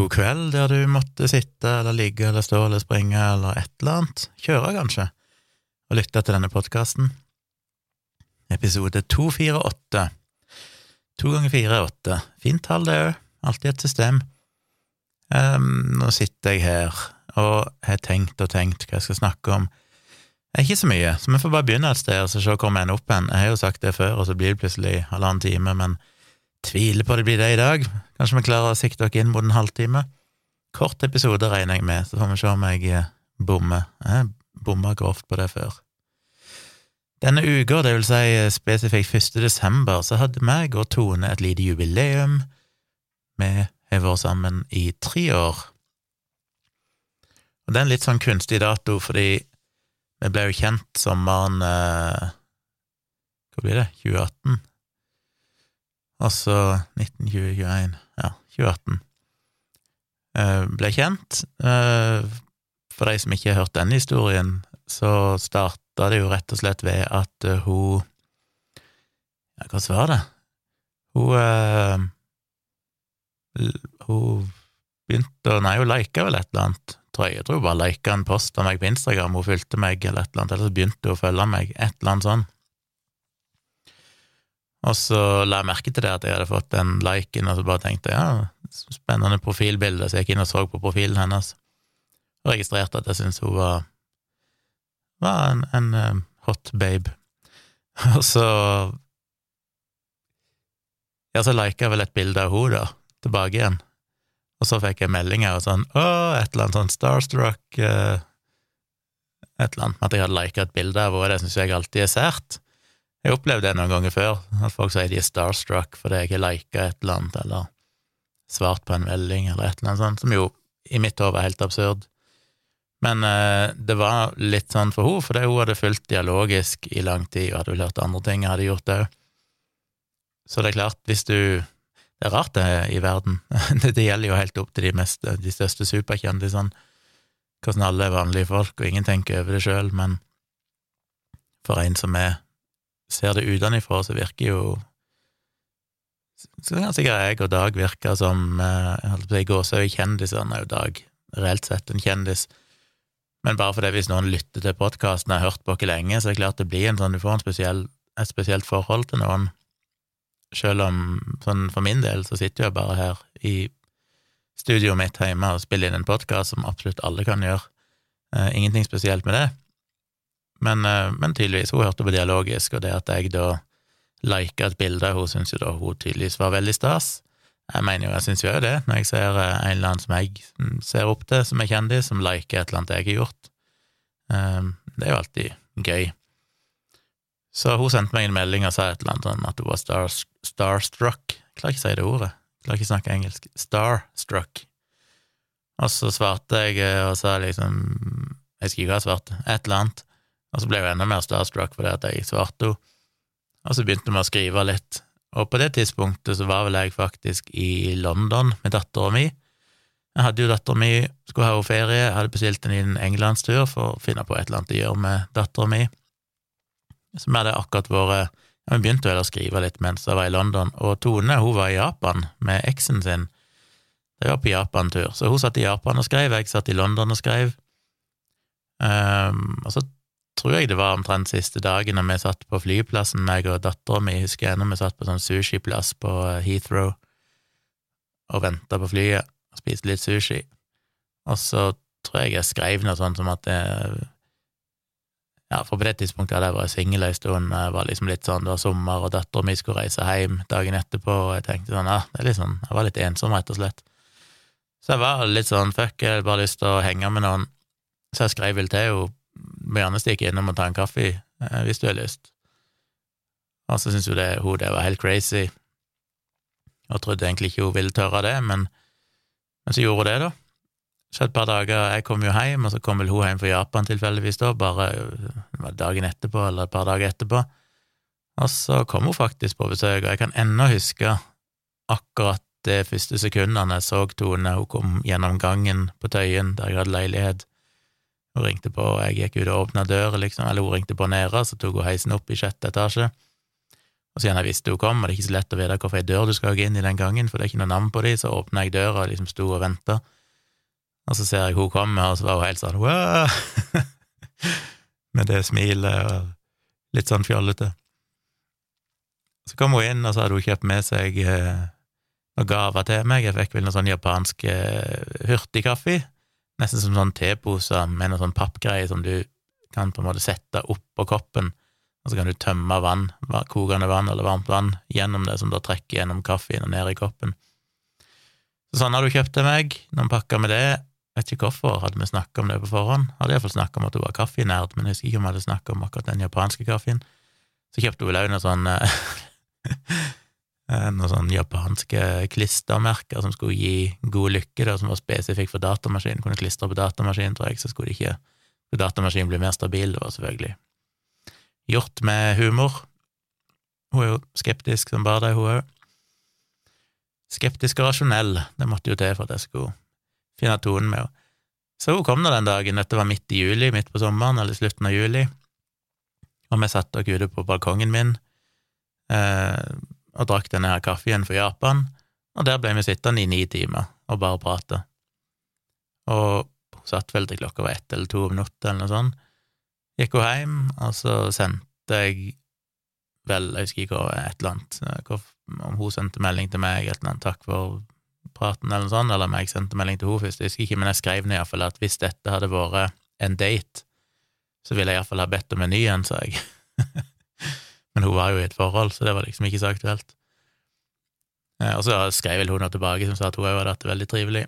god kveld der du måtte sitte eller ligge eller stå eller springe eller et eller annet, kjøre kanskje, og lytte til denne podkasten. Episode 248. To ganger fire er åtte. Fint tall, det òg. Alltid et system. Um, nå sitter jeg her og har tenkt og tenkt hva jeg skal snakke om. Det er ikke så mye, så vi får bare begynne et sted og se hvor vi ender opp hen. Jeg har jo sagt det før, og så blir det plutselig halvannen time, men Tviler på det blir det i dag. Kanskje vi klarer å sikte oss inn mot en halvtime. Kort episode regner jeg med, så får vi se om jeg eh, bommer. Jeg bomma grovt på det før. Denne uka, det vil si eh, spesifikt 1. desember, så hadde meg og Tone et lite jubileum. Vi har vært sammen i tre år. Og det er en litt sånn kunstig dato, fordi vi ble jo kjent sommeren eh, Hva blir det? 2018? Altså 1921 Ja, 2018. Eh, ble kjent. Eh, for de som ikke har hørt denne historien, så starta det jo rett og slett ved at eh, hun Ja, hva var det? Hun Hun begynte Nei, hun lika vel et eller annet, jeg. Jeg tror hun bare lika en post av meg på Instagram, hun fulgte meg eller et eller annet, eller så begynte hun å følge meg, et eller annet sånn. Og så la jeg merke til det at jeg hadde fått den liken, og så bare tenkte jeg ja, spennende profilbilde, så jeg gikk inn og så på profilen hennes, og registrerte at jeg syntes hun var, var en, en um, hot babe. Og så Ja, så lika jeg vel et bilde av henne, da, tilbake igjen, og så fikk jeg meldinger og sånn å, et eller annet sånn starstruck uh, Et eller annet med at jeg hadde lika et bilde av henne, det syns jeg alltid er sært. Jeg opplevde det noen ganger før, at folk sier de er starstruck fordi jeg har lika et eller annet, eller svart på en melding, eller et eller annet sånt, som jo i mitt hode er helt absurd. Men eh, det var litt sånn for henne, fordi hun hadde fulgt dialogisk i lang tid og hadde vel hørt andre ting jeg hadde gjort òg. Så det er klart, hvis du Det er rart, det i verden. det, gjelder jo helt opp til de, mest, de største superkjendisene, hvordan alle er vanlige folk, og ingen tenker over det sjøl, men for en som er ser det utenfra, så virker jo så kan sikkert jeg og Dag virke som eh, jeg holdt på å si gåsehud-kjendisene, er jo Dag reelt sett en kjendis. Men bare fordi hvis noen lytter til podkasten og har hørt på oss lenge, så er det klart det blir en sånn, du får en spesiell, et spesielt forhold til noen. Selv om, sånn for min del, så sitter jeg bare her i studioet mitt hjemme og spiller inn en podkast som absolutt alle kan gjøre. Eh, ingenting spesielt med det. Men, eh, men, tydeligvis, hun hørte på dialogisk, og det at jeg da lika et bilde henne, syns jo da hun tydeligvis var veldig stas. Jeg mener jo, jeg syns jo det, når jeg ser eh, en eller annen som jeg ser opp til, som er kjendis, som liker et eller annet jeg har gjort. Ehm, det er jo alltid gøy. Så hun sendte meg en melding og sa et eller annet om at hun var star, starstruck. Jeg klarer ikke å si det ordet. Jeg klarer ikke å snakke engelsk. Starstruck. Og så svarte jeg eh, og sa liksom Jeg skal ikke ha svart. Et eller annet. Og så ble jeg enda mer starstruck fordi at jeg svarte henne. Og så begynte vi å skrive litt. Og på det tidspunktet så var vel jeg faktisk i London med dattera mi. Jeg hadde jo dattera mi, skulle ha henne ferie, jeg hadde bestilt en englandstur for å finne på et eller annet å gjøre med dattera mi. Så vi hadde akkurat vært Vi begynte vel å skrive litt mens jeg var i London, og Tone hun var i Japan med eksen sin. De var på Japan-tur, så hun satt i Japan og skrev, jeg satt i London og skrev. Um, og så tror jeg det var omtrent siste dagen da vi satt på flyplassen, meg og dattera mi, husker jeg ennå, vi satt på sånn sushiplass på Heathrow og venta på flyet og spiste litt sushi. Og så tror jeg jeg skrev noe sånt som at det Ja, for på det tidspunktet hadde jeg vært singel en stund, jeg var liksom litt sånn, det var sommer, og dattera mi skulle reise hjem dagen etterpå, og jeg tenkte sånn, ja, det er litt sånn, jeg var litt ensom, rett og slett. Så jeg var litt sånn, fuck, jeg hadde bare lyst til å henge med noen, så jeg skrev vel til henne må gjerne stikke innom og ta en kaffe eh, hvis du har lyst. Og så syntes jo det, hun det var helt crazy, og trodde egentlig ikke hun ville tørre det, men, men så gjorde hun det, da. Så et par dager Jeg kom jo hjem, og så kom vel hun hjem fra Japan tilfeldigvis da, bare dagen etterpå eller et par dager etterpå. Og så kom hun faktisk på besøk, og jeg kan ennå huske akkurat de første sekundene jeg så Tone, hun kom gjennom gangen på Tøyen, der jeg hadde leilighet, hun ringte på, og jeg gikk ut og åpna døra, liksom, eller hun ringte på nede, så tok hun heisen opp i sjette etasje. Og siden jeg visste hun kom, og det er ikke så lett å vite hvilken dør du skal gå inn i den gangen, for det er ikke noe navn på de, så åpna jeg døra og liksom sto og venta. Og så ser jeg hun komme, og så var hun helt sånn wow! Med det smilet og litt sånn fjollete. Så kom hun inn, og så hadde hun kjøpt med seg eh, noen gaver til meg. Jeg fikk vel noe sånn japansk eh, hurtigkaffe, nesten som sånn tepose med noe sånn pappgreie som du kan på en måte sette oppå koppen og så kan du tømme vann, kokende vann eller varmt vann, gjennom det, som da trekker gjennom kaffen og ned i koppen. Så sånn har du kjøpt til meg, noen pakker med det. Vet ikke hvorfor, hadde vi snakka om det på forhånd? Hadde iallfall snakka om at hun var kaffenerd, men jeg husker ikke om vi hadde snakka om akkurat den japanske kaffen. Så kjøpte hun vel òg noe sånn eh, Noen sånne japanske klistremerker som skulle gi god lykke, da, som var spesifikt for datamaskinen. Kunne klistre på datamaskinen, tror jeg, så skulle ikke datamaskinen bli mer stabil, det var selvfølgelig gjort med humor. Hun er jo skeptisk som bare det, hun òg. Skeptisk og rasjonell, det måtte jo til for at jeg skulle finne tonen med henne. Så hun kom nå den dagen, dette var midt i juli, midt på sommeren, eller slutten av juli, og vi satt oss ute på balkongen min eh, og drakk denne her kaffen for Japan, og der ble vi sittende i ni timer og bare prate. Og hun satt vel til klokka var ett eller to om natta eller noe sånt, gikk hun hjem, og så sendte jeg vel, jeg husker ikke et eller annet, om hun sendte melding til meg, et eller annet, takk for praten, eller noe sånt, eller om jeg sendte melding til henne først, jeg husker ikke, men jeg skrev ned iallfall at hvis dette hadde vært en date, så ville jeg iallfall ha bedt om en ny en, sa jeg. men hun var jo i et forhold, så det var liksom ikke så aktuelt. Eh, og så skrev vel hun noe tilbake som sa at hun òg hadde hatt det veldig trivelig.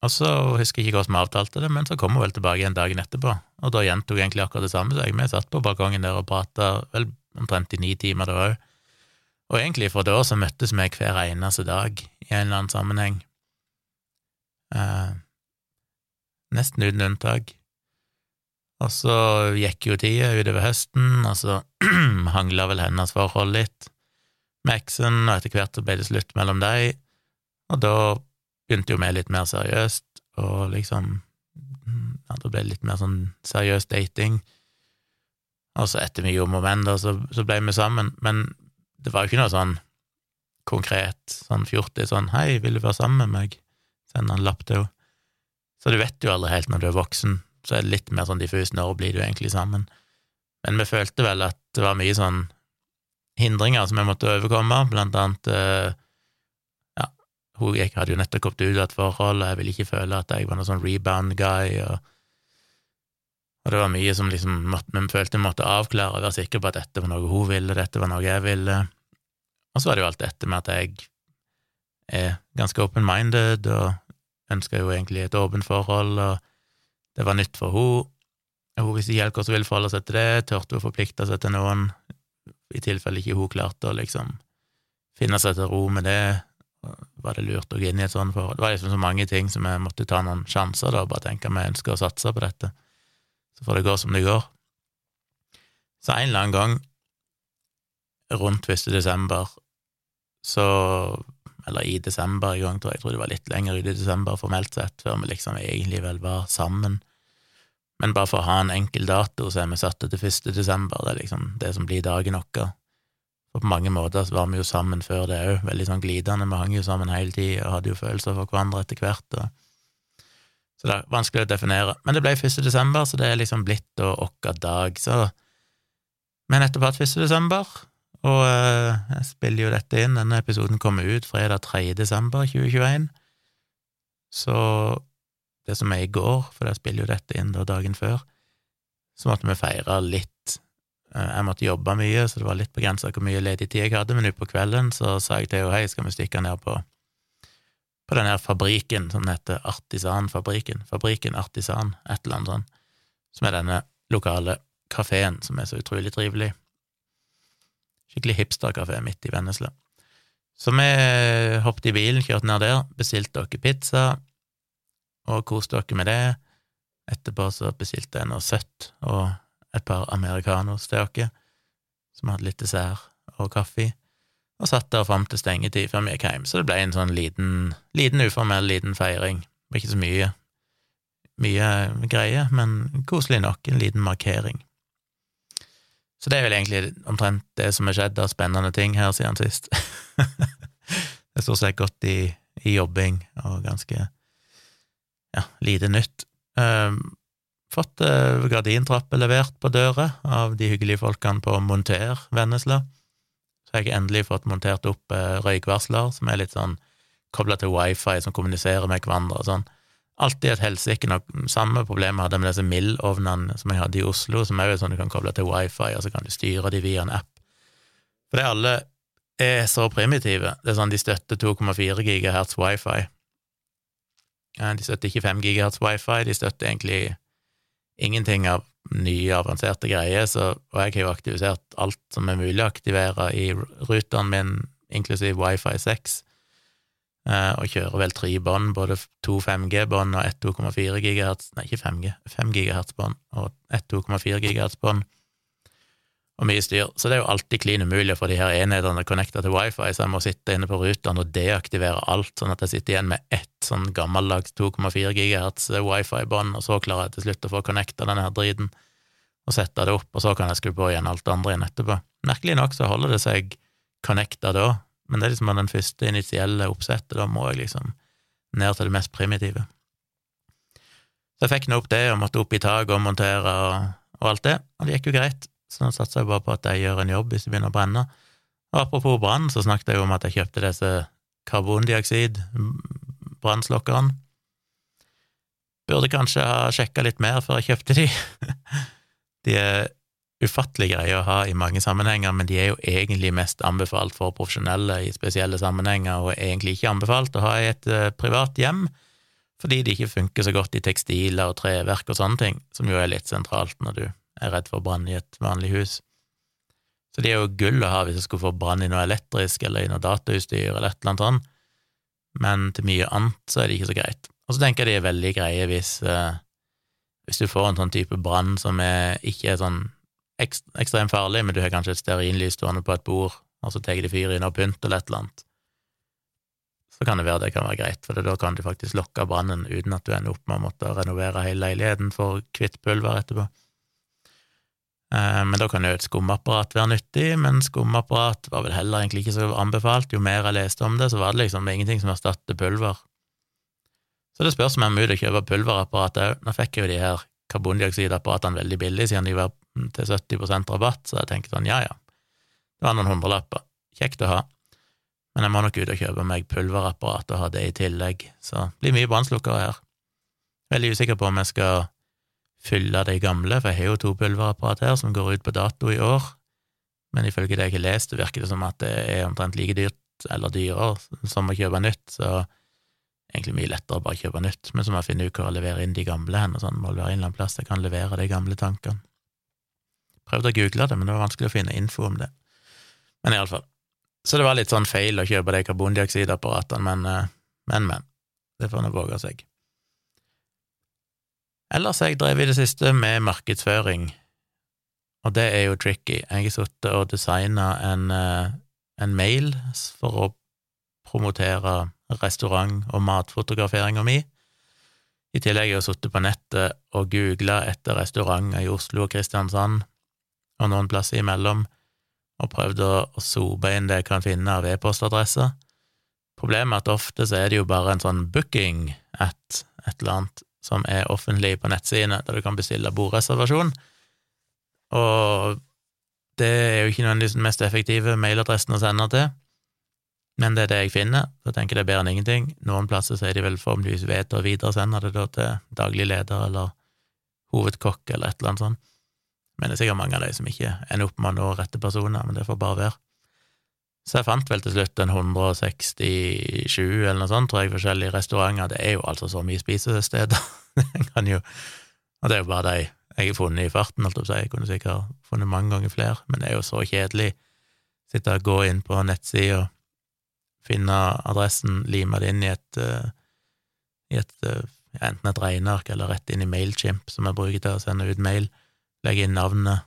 Og så husker jeg ikke hvordan vi avtalte det, men så kom hun vel tilbake en dagen etterpå, og da gjentok jeg egentlig akkurat det samme, så jeg vi satt på balkongen der og prata vel omtrent i ni timer da òg. Og egentlig fra da så møttes vi hver eneste dag i en eller annen sammenheng. Eh, nesten uten unntak. Og så gikk jo tida utover høsten, og så hangla vel hennes forhold litt med eksen, og etter hvert så ble det slutt mellom dem, og da begynte jo vi litt mer seriøst, og liksom ja, Det ble litt mer sånn seriøs dating. Og så etter mye om og men, da, så, så, ble vi sammen. Men det var jo ikke noe sånn konkret, sånn fjortis, sånn 'hei, vil du være sammen med meg?' Sende en lapp til henne. Så du vet jo aldri helt når du er voksen, så er det litt mer sånn diffus når blir du egentlig sammen. Men vi følte vel at det var mye sånn hindringer som vi måtte overkomme, blant annet ja, hun, jeg hadde jo nettopp kommet ut av et forhold, og jeg ville ikke føle at jeg var noen sånn rebound-guy, og, og, det var mye som liksom vi følte vi måtte avklare, og være sikre på at dette var noe hun ville, dette var noe jeg ville. Og så var det jo alt dette med at jeg er ganske open-minded, og ønsker jo egentlig et åpent forhold, og det var nytt for hun. Hun visste ikke helt hvordan hun ville forholde seg til det, turte hun forplikte seg til noen, i tilfelle ikke hun klarte å liksom finne seg til ro med det, var det lurt å gå inn i et sånt forhold? Det var liksom så mange ting som jeg måtte ta noen sjanser, da, og bare tenke vi ønsker å satse på dette. Så får det gå som det går. Så en eller annen gang rundt 1. desember, så Eller i desember en gang, tror jeg. Jeg tror det var litt lenger ut i desember formelt sett, før vi liksom egentlig vel var sammen. Men bare for å ha en enkel dato, så er vi satt til 1. desember. Det er liksom det som blir dagen vår. Og på mange måter så var vi jo sammen før det òg, veldig sånn glidende, vi hang jo sammen hele tida og hadde jo følelser for hverandre etter hvert. Og... Så det er vanskelig å definere. Men det ble 1. desember, så det er liksom blitt og okka dag, så Vi nettopp hatt 1. desember, og uh, jeg spiller jo dette inn, denne episoden kommer ut fredag 3. desember 2021, så det som er i går, for jeg spiller jo dette inn da dagen før, så måtte vi feire litt Eh, jeg måtte jobbe mye, så det var litt begrensa hvor mye ledig tid jeg hadde, men utpå kvelden så sa jeg til henne hei, skal vi stikke ned på, på den her fabrikken som heter Artisanfabrikken, Fabrikken Artisan, et eller annet sånt, som er denne lokale kafeen som er så utrolig trivelig. Skikkelig hipsterkafé midt i Vennesla. Så vi hoppet i bilen, kjørte ned der, bestilte dere pizza og koste dere med det. Etterpå så bestilte jeg noe søtt og et par americanos til dere, som hadde litt dessert og kaffe, og satt der fram til stengetid før vi gikk hjem, så det ble en sånn liten, liten uformell liten feiring. Det var ikke så mye, mye greie, men koselig nok, en liten markering. Så det er vel egentlig omtrent det som har skjedd av spennende ting her siden sist. det stort sett gått i, i, jobbing og ganske ja, lite nytt. Um, fått uh, gardintrapper levert på døra av de hyggelige folkene på Monter Vennesla. Så har jeg endelig fått montert opp uh, røykvarsler, som er litt sånn kobla til wifi, som kommuniserer med hverandre og sånn alltid et helsike. Samme problem hadde jeg med disse Mill-ovnene som jeg hadde i Oslo, som òg er sånn du kan koble til wifi, og så kan du styre de via en app. For det alle er så primitive. Det er sånn de støtter 2,4 gigahertz wifi. De støtter ikke 5 gigahertz wifi, de støtter egentlig ingenting av nye, avanserte greier, så, og jeg har jo aktivisert alt som er mulig å aktivere i ruteren min, inklusiv wifi 6 Eh, og kjører vel tre bånd, både to 5G-bånd og ett 2,4 GHz Nei, ikke 5G, 5 GHz-bånd og ett 2,4 GHz-bånd, og mye styr. Så det er jo alltid klin umulig for de her enhetene connecta til wifi, så jeg må sitte inne på rutene og deaktivere alt, sånn at jeg sitter igjen med ett sånn gammeldags 2,4 GHz wifi-bånd, og så klarer jeg til slutt å få connecta denne her driten og sette det opp, og så kan jeg skru på igjen alt det andre igjen etterpå. Merkelig nok så holder det seg connecta da, men det er liksom den første initielle oppsettet, da må jeg liksom ned til det mest primitive. Så jeg fikk nå opp det, og måtte opp i taket og montere og, og, alt det, og det gikk jo greit, så nå satser jeg bare på at jeg gjør en jobb hvis det begynner å brenne. Og apropos brann, så snakket jeg jo om at jeg kjøpte disse karbondioksid brannslokkerne. Burde kanskje ha sjekka litt mer før jeg kjøpte de. de er ufattelig greie å ha i mange sammenhenger, men de er jo egentlig mest anbefalt for profesjonelle i spesielle sammenhenger, og egentlig ikke anbefalt å ha i et uh, privat hjem, fordi de ikke funker så godt i tekstiler og treverk og sånne ting, som jo er litt sentralt når du er redd for brann i et vanlig hus. Så de er jo gull å ha hvis du skulle få brann i noe elektrisk eller i noe datautstyr eller et eller annet sånt, men til mye annet så er det ikke så greit. Og så tenker jeg de er veldig greie hvis, uh, hvis du får en sånn type brann som er, ikke er sånn ekstremt farlig, men du har kanskje et stearinlys stående på et bord, og så tar de fyr inn og pynt eller et eller annet, så kan det være det kan være greit, for da kan du faktisk lokke brannen uten at du ender opp med å måtte renovere hele leiligheten for kvitt pulver etterpå. Eh, men da kan jo et skumapparat være nyttig, men skumapparat var vel heller egentlig ikke så anbefalt. Jo mer jeg leste om det, så var det liksom ingenting som erstatter pulver. Så det spørs om jeg er mulig å kjøpe pulverapparat òg. Nå fikk jeg jo de her karbondioksidapparatene veldig billig, siden de var til 70% rabatt, så jeg tenkte sånn, ja ja, det var noen hundrelapper, kjekt å ha, men jeg må nok ut og kjøpe meg pulverapparat og ha det i tillegg, så det blir mye brannslukkere her. Veldig usikker på om jeg skal fylle de gamle, for jeg har jo to pulverapparat her som går ut på dato i år, men ifølge det jeg har lest, virker det som at det er omtrent like dyrt eller dyrere som å kjøpe nytt, så egentlig mye lettere å bare kjøpe nytt, men så må jeg finne ut hvor jeg leverer inn de gamle hen, og sånn, må det være en eller annen plass jeg kan levere de gamle tankene. Prøvde å google det, men det var vanskelig å finne info om det. Men iallfall. Så det var litt sånn feil å kjøpe de karbondioksidapparatene, men, eh, men, men. Det får nå våge seg. Ellers har jeg drevet i det siste med markedsføring, og det er jo tricky. Jeg har sittet og designa en, eh, en, mail for å promotere restaurant- og matfotograferinga mi. I tillegg har jeg sittet på nettet og googla etter restauranter i Oslo og Kristiansand og noen plasser imellom, og prøvd å, å sope inn det jeg kan finne av e-postadresser. Problemet er at ofte så er det jo bare en sånn booking at et eller annet som er offentlig på nettsidene, der du kan bestille bordreservasjon, og det er jo ikke nødvendigvis den mest effektive mailadressen å sende til, men det er det jeg finner, så jeg tenker det er bedre enn ingenting. Noen plasser så er de vel forhåpentligvis ved å videresende det da til daglig leder eller hovedkokk eller et eller annet sånt. Men det er sikkert mange av de som ikke ender opp med å nå rette personer, men det får bare være. Så jeg fant vel til slutt en 167 eller noe sånt, tror jeg, forskjellige restauranter. Det er jo altså så mye spisesteder. jo Og det er jo bare de jeg har funnet i farten, holdt jeg på å si. Jeg kunne sikkert funnet mange ganger flere, men det er jo så kjedelig. Sitte og gå inn på nettsida, finne adressen, lime det inn i et, uh, i et uh, enten et regneark eller rett inn i Mailchimp, som jeg bruker til å sende ut mail legge inn navnet,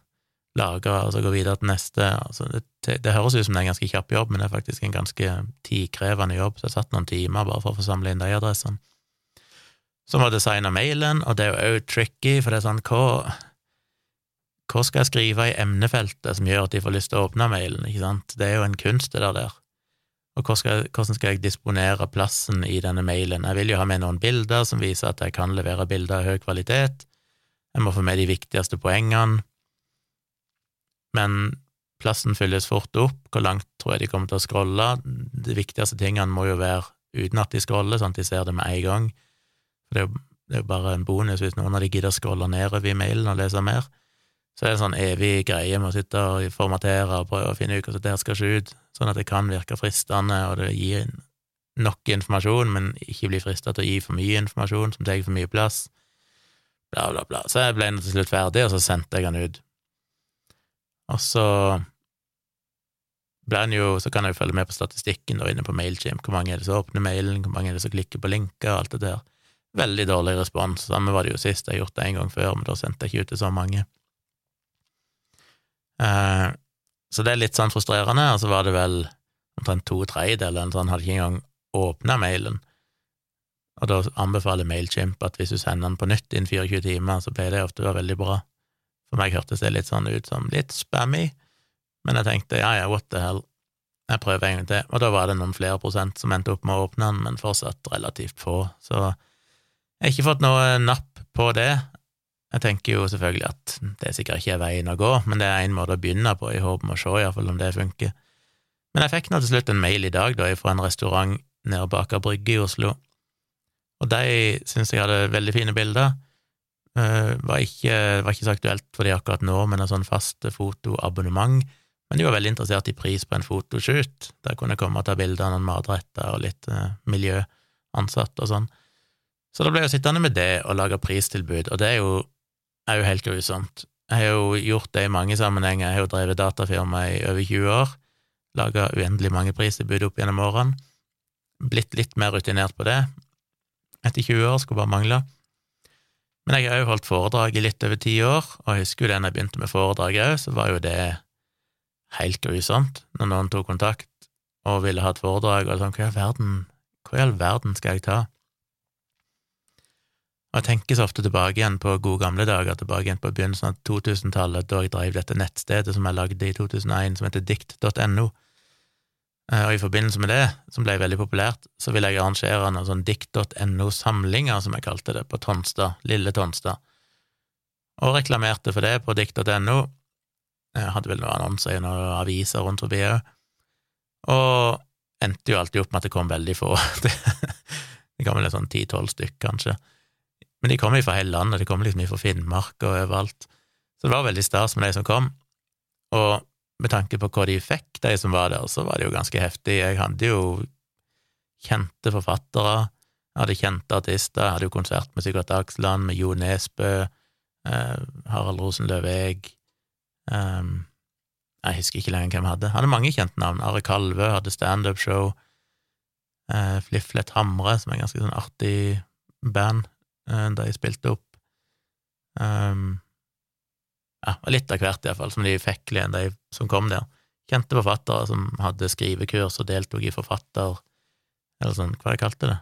lagre, og så gå videre til neste. Altså, det, det, høres ut som det er en ganske kjapp jobb, men det er faktisk en ganske tidkrevende jobb, så jeg satt noen timer bare for å få samle inn de adressene. Så må jeg designe mailen, og det er jo òg tricky, for det er sånn hva hva skal jeg skrive i emnefeltet som gjør at de får lyst til å åpne mailen, ikke sant? Det er jo en kunst, det der. der. Og skal, hvordan skal jeg disponere plassen i denne mailen? Jeg vil jo ha med noen bilder som viser at jeg kan levere bilder av høy kvalitet. Jeg må få med de viktigste poengene. Men plassen fylles fort opp. Hvor langt tror jeg de kommer til å scrolle? De viktigste tingene må jo være uten at de scroller, sånn at de ser det med en gang. For det er jo, bare en bonus hvis noen av de gidder å scrolle nedover i mailen og lese mer. Så det er en sånn evig greie med å sitte og formatere og prøve å finne ut hvordan det skal se ut, sånn at det kan virke fristende, og det gir nok informasjon, men ikke bli frista til å gi for mye informasjon som tar for mye plass. Bla, bla, bla. Så jeg ble til slutt ferdig, og så sendte jeg den ut. Og så ble den jo, så kan jeg jo følge med på statistikken da inne på Mailchimp. Hvor mange er det som åpner mailen, hvor mange er det som klikker på linker, og alt det der. Veldig dårlig respons. Samme var det jo sist, jeg har gjort det en gang før, men da sendte jeg ikke ut til så mange. Eh, så det er litt sånn frustrerende, og så var det vel omtrent to tredjedeler eller sånn, hadde ikke engang åpna mailen. Og da anbefaler Mailchimp at hvis du sender den på nytt innen 24 timer, så pleier det ofte å være veldig bra. For meg hørtes det litt sånn ut som litt spammy, men jeg tenkte ja ja, what the hell, jeg prøver en gang til. Og da var det noen flere prosent som endte opp med å åpne den, men fortsatt relativt få, så jeg har ikke fått noe napp på det. Jeg tenker jo selvfølgelig at det sikkert ikke er veien å gå, men det er en måte å begynne på, i håp om å se iallfall om det funker. Men jeg fikk nå til slutt en mail i dag da, fra en restaurant nede bak av Brygge i Oslo, og de syns jeg hadde veldig fine bilder. Uh, var ikke, var ikke så aktuelt for de akkurat nå, men en sånn fast fotoabonnement. Men de var veldig interessert i pris på en fotoshoot, der kunne jeg komme og ta bilder av noen matretter og litt uh, miljøansatte og sånn. Så da ble jeg sittende med det og lage pristilbud, og det er jo er jo helt grusomt. Jeg har jo gjort det i mange sammenhenger, jeg har jo drevet datafirma i over 20 år, laga uendelig mange pristilbud opp gjennom årene, blitt litt mer rutinert på det. Etter 20 år skulle bare mangle. Men jeg har jo holdt foredrag i litt over ti år, og jeg husker jo det når jeg begynte med foredrag òg, så var jo det helt grusomt når noen tok kontakt og ville ha et foredrag, og sånn, hva i all verden, hva i all verden skal jeg ta? Og jeg tenker så ofte tilbake igjen på gode gamle dager, tilbake igjen på begynnelsen av 2000-tallet, da jeg drev dette nettstedet som jeg lagde i 2001, som heter dikt.no. Eh, og i forbindelse med det, som ble veldig populært, så ville jeg arrangere noen sånn dikt.no-samlinger, som jeg kalte det, på Tonstad, lille Tonstad, og reklamerte for det på dikt.no. Jeg hadde vel noen annonser i noen aviser rundt forbi òg, og endte jo alltid opp med at det kom veldig få. det kom vel sånn ti-tolv stykk, kanskje. Men de kom jo fra hele landet, de kom liksom fra Finnmark og overalt. Så det var veldig stas med de som kom. Og med tanke på hva de fikk, de som var der, så var det jo ganske heftig. Jeg hadde jo kjente forfattere, jeg hadde kjente artister, jeg hadde jo konsert med Sigurd Dagsland, med Jo Nesbø, eh, Harald Rosenløv Eeg eh, Jeg husker ikke lenger hvem jeg hadde. Jeg hadde mange kjente navn. Are Kalve hadde standup-show. Eh, Fliflet Hamre, som er en ganske sånn artig band. Eh, da jeg spilte opp. Um, ja, litt av hvert, iallfall, som de fikk, de som kom der. Kjente forfattere som hadde skrivekurs og deltok i forfatter... Eller sånn, hva de kalte det?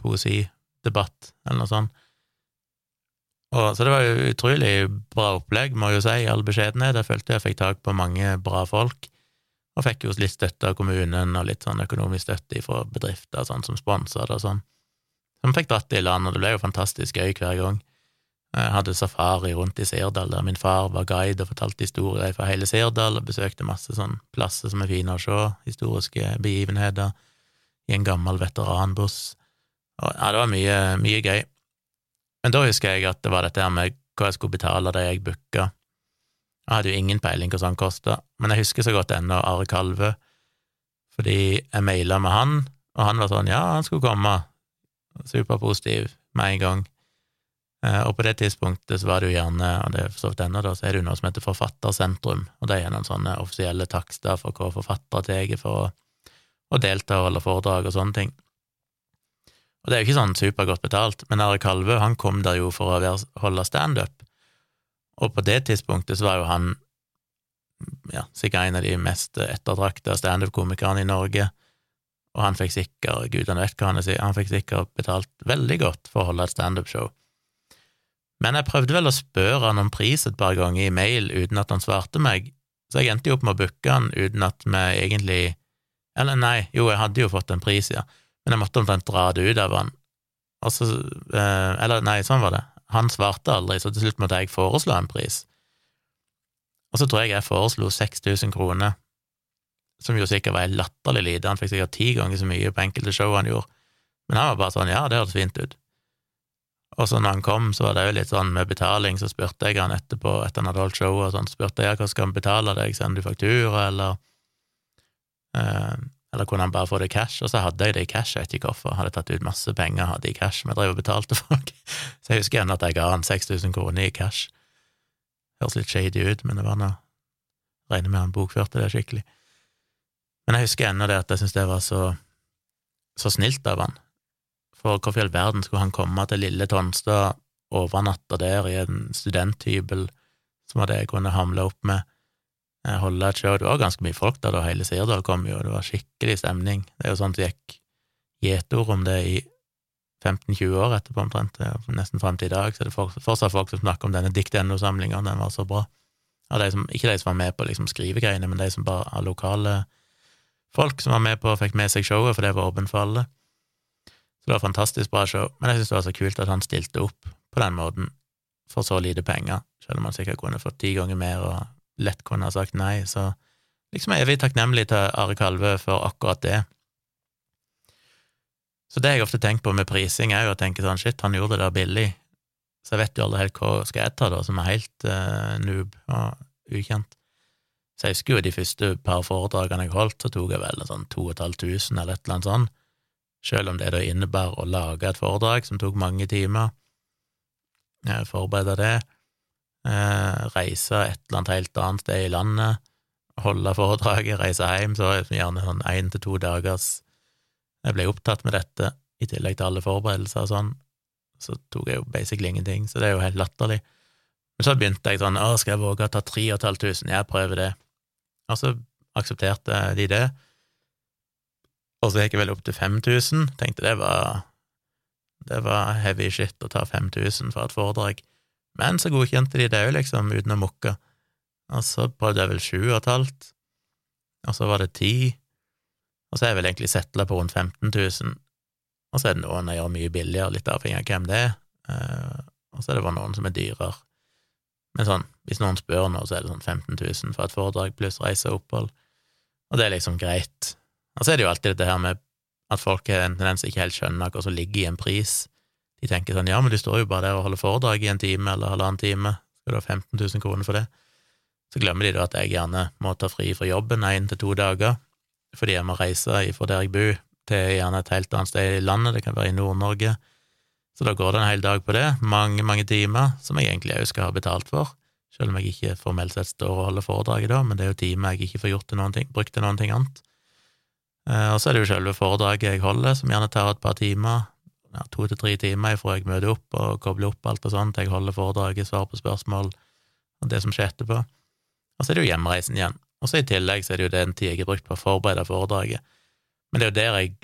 Poesidebatt, eller noe sånt. Og, så det var jo utrolig bra opplegg, må jeg jo si, i all beskjedenhet. Jeg følte jeg fikk tak på mange bra folk, og fikk jo litt støtte av kommunen og litt sånn økonomisk støtte fra bedrifter sånn som sponsa det og sånn som fikk dratt det i land, og det ble jo fantastisk gøy hver gang. Jeg hadde safari rundt i Sirdal, der min far var guide og fortalte historier fra hele Sirdal, og besøkte masse sånn plasser som er fine å se, historiske begivenheter, i en gammel veteranbuss. Og ja, det var mye, mye gøy. Men da husker jeg at det var dette med hva jeg skulle betale da jeg booka. Jeg hadde jo ingen peiling hva sånn kosta, men jeg husker så godt ennå Are Kalve, fordi jeg maila med han, og han var sånn ja, han skulle komme, superpositiv med en gang. Eh, og på det tidspunktet så var det jo gjerne, og det er for så vidt ennå, da, så er det jo noe som heter Forfattersentrum, og det er noen sånne offisielle takster for hva forfattere tar for å, å delta og holde foredrag og sånne ting. Og det er jo ikke sånn supergodt betalt, men Are Kalvø han kom der jo for å holde standup, og på det tidspunktet så var jo han ja, sikkert en av de mest ettertrakta standup-komikerne i Norge, og han fikk sikkert, gudene vet hva han sier, han fikk sikkert betalt veldig godt for å holde et standup-show. Men jeg prøvde vel å spørre han om pris et par ganger i mail uten at han svarte meg, så jeg endte jo opp med å booke han uten at vi egentlig Eller nei, jo, jeg hadde jo fått en pris, ja, men jeg måtte omtrent dra det ut av han. Og så eh, Eller nei, sånn var det. Han svarte aldri, så til slutt måtte jeg foreslå en pris. Og så tror jeg jeg foreslo 6000 kroner, som jo sikkert var latterlig lite, han fikk sikkert ti ganger så mye på enkelte show han gjorde, men han var bare sånn ja, det hørtes fint ut. Og så når han kom, så var det jo litt sånn med betaling, så spurte jeg han etterpå, etter han hadde holdt showet og sånn, spurte jeg hva skal han betale deg, sender du faktura, eller eh, eller kunne han bare få det i cash? Og så hadde jeg det i cash, jeg vet ikke hvorfor, hadde tatt ut masse penger, hadde i cash, jeg drev og betalte folk. Så jeg husker ennå at jeg ga han 6000 kroner i cash. Høres litt shady ut, men det var noe Regner med han bokførte det skikkelig. Men jeg husker ennå det at jeg syntes det var så, så snilt av han, for hvorfor i all verden skulle han komme til lille Tonstad, overnatte der i en studenthybel, som var det jeg kunne hamle opp med, eh, holde et show? Det var ganske mye folk der da, hele Sirdal kom jo, det var skikkelig stemning. Det er jo sånn det gikk gjetord om det i 15-20 år etterpå, omtrent, nesten fram til i dag, så er fortsatt folk som snakker om denne Dikt.no-samlinga, den var så bra. Ja, de som, ikke de som var med på liksom skrivegreiene, men de som bare er lokale folk som var med på og fikk med seg showet, for det var åpent for alle. Så det var fantastisk bra show, men jeg synes det var så kult at han stilte opp på den måten for så lite penger, selv om han sikkert kunne fått ti ganger mer og lett kunne ha sagt nei, så liksom er evig takknemlig til Are Kalve for akkurat det. Så det jeg ofte tenker på med prising, er jo å tenke sånn shit, han gjorde det der billig, så jeg vet jo aldri helt hva skal jeg ta, da, som er helt uh, noob og ukjent. Så jeg husker jo de første par foredragene jeg holdt, så tok jeg vel sånn to og et halvt tusen eller et eller annet sånt, selv om det da innebar å lage et foredrag som tok mange timer, eh, forberede det, eh, reise et eller annet helt annet sted i landet, holde foredraget, reise hjem, så gjerne sånn én til to dagers Jeg ble opptatt med dette, i tillegg til alle forberedelser og sånn, så tok jeg jo basically ingenting, så det er jo helt latterlig. Men så begynte jeg sånn, å, skal jeg våge å ta tre og et halvt tusen, jeg prøver det. Og så aksepterte de det, og så gikk jeg vel opp til 5000. Tenkte det var det var heavy shit å ta 5000 for et foredrag. Men så godkjente de det òg, liksom, uten å mukke. Og så prøvde jeg vel sju og et halvt, og så var det ti, og så er jeg vel egentlig settla på rundt 15 000. Og så er det noen jeg gjør mye billigere, litt avhengig av hvem det er, uh, og så er det bare noen som er dyrere. Men sånn, hvis noen spør nå, så er det sånn 15 000 for et foredrag pluss reise og opphold, og det er liksom greit. Og så er det jo alltid dette her med at folk har en tendens ikke helt skjønner hva som ligger i en pris. De tenker sånn ja, men du står jo bare der og holder foredrag i en time eller halvannen time, skal du ha 15 000 kroner for det? Så glemmer de da at jeg gjerne må ta fri fra jobben én til to dager, fordi jeg må reise fra der jeg bor, til gjerne et helt annet sted i landet, det kan være i Nord-Norge. Så da går det en hel dag på det, mange, mange timer, som jeg egentlig òg skal ha betalt for, selv om jeg ikke formelt sett står og holder foredraget da, men det er jo timer jeg ikke får gjort til noen ting, brukt til noen ting annet. Eh, og så er det jo selve foredraget jeg holder, som gjerne tar et par timer, ja, to til tre timer fra jeg møter opp og kobler opp alt og sånt, jeg holder foredraget, svarer på spørsmål og det som skjer etterpå. Og så er det jo hjemreisen igjen. Og så i tillegg så er det jo den tida jeg har brukt på å forberede foredraget. Men det er jo der jeg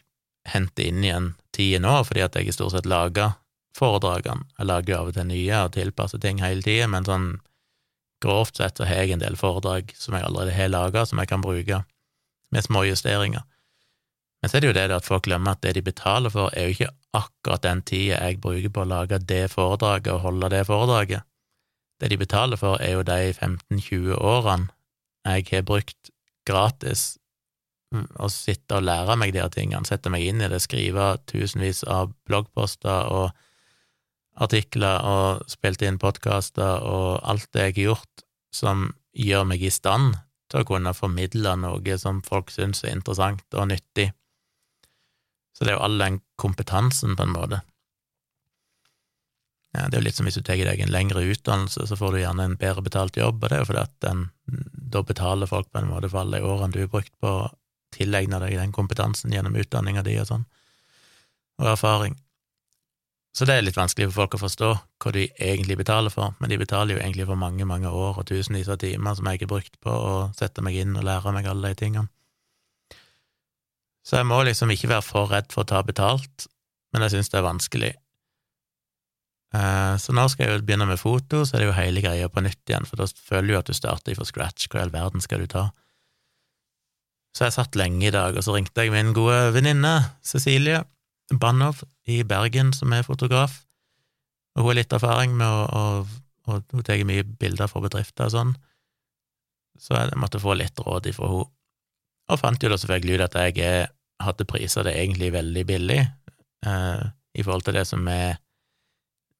henter inn igjen tida nå, fordi at jeg i stort sett lager foredragene. Jeg lager av og til nye og tilpasser ting hele tida, men sånn grovt sett så har jeg en del foredrag som jeg allerede har laga, som jeg kan bruke med små justeringer. Men så er det jo det at folk glemmer at det de betaler for, er jo ikke akkurat den tida jeg bruker på å lage det foredraget og holde det foredraget. Det de betaler for, er jo de 15-20 årene jeg har brukt gratis å sitte og lære meg de her tingene, sette meg inn i det, skrive tusenvis av bloggposter og artikler og spilte inn podkaster og alt det jeg har gjort som gjør meg i stand til å kunne formidle noe som folk syns er interessant og nyttig så det er jo all den kompetansen, på en måte. Ja, det er jo litt som hvis du tar deg en lengre utdannelse, så får du gjerne en bedre betalt jobb, og det er jo fordi at den, da betaler folk på en måte for alle de årene du har brukt på å tilegne deg den kompetansen gjennom utdanninga di og sånn, og erfaring. Så det er litt vanskelig for folk å forstå hva de egentlig betaler for, men de betaler jo egentlig for mange, mange år og tusenvis av timer som jeg har brukt på å sette meg inn og lære meg alle de tingene. Så jeg må liksom ikke være for redd for å ta betalt, men jeg synes det er vanskelig. Eh, så nå skal jeg jo begynne med foto, så er det jo hele greia på nytt igjen, for da føler du jo at du starter fra scratch. Hva i all verden skal du ta? Så jeg satt lenge i dag, og så ringte jeg min gode venninne Cecilie Banov i Bergen, som er fotograf, og hun har litt erfaring med å, å å hun tar mye bilder for bedrifter og sånn, så jeg måtte få litt råd ifra henne. Og fant jo da selvfølgelig ut at jeg hadde priser det egentlig veldig billig eh, i forhold til det som er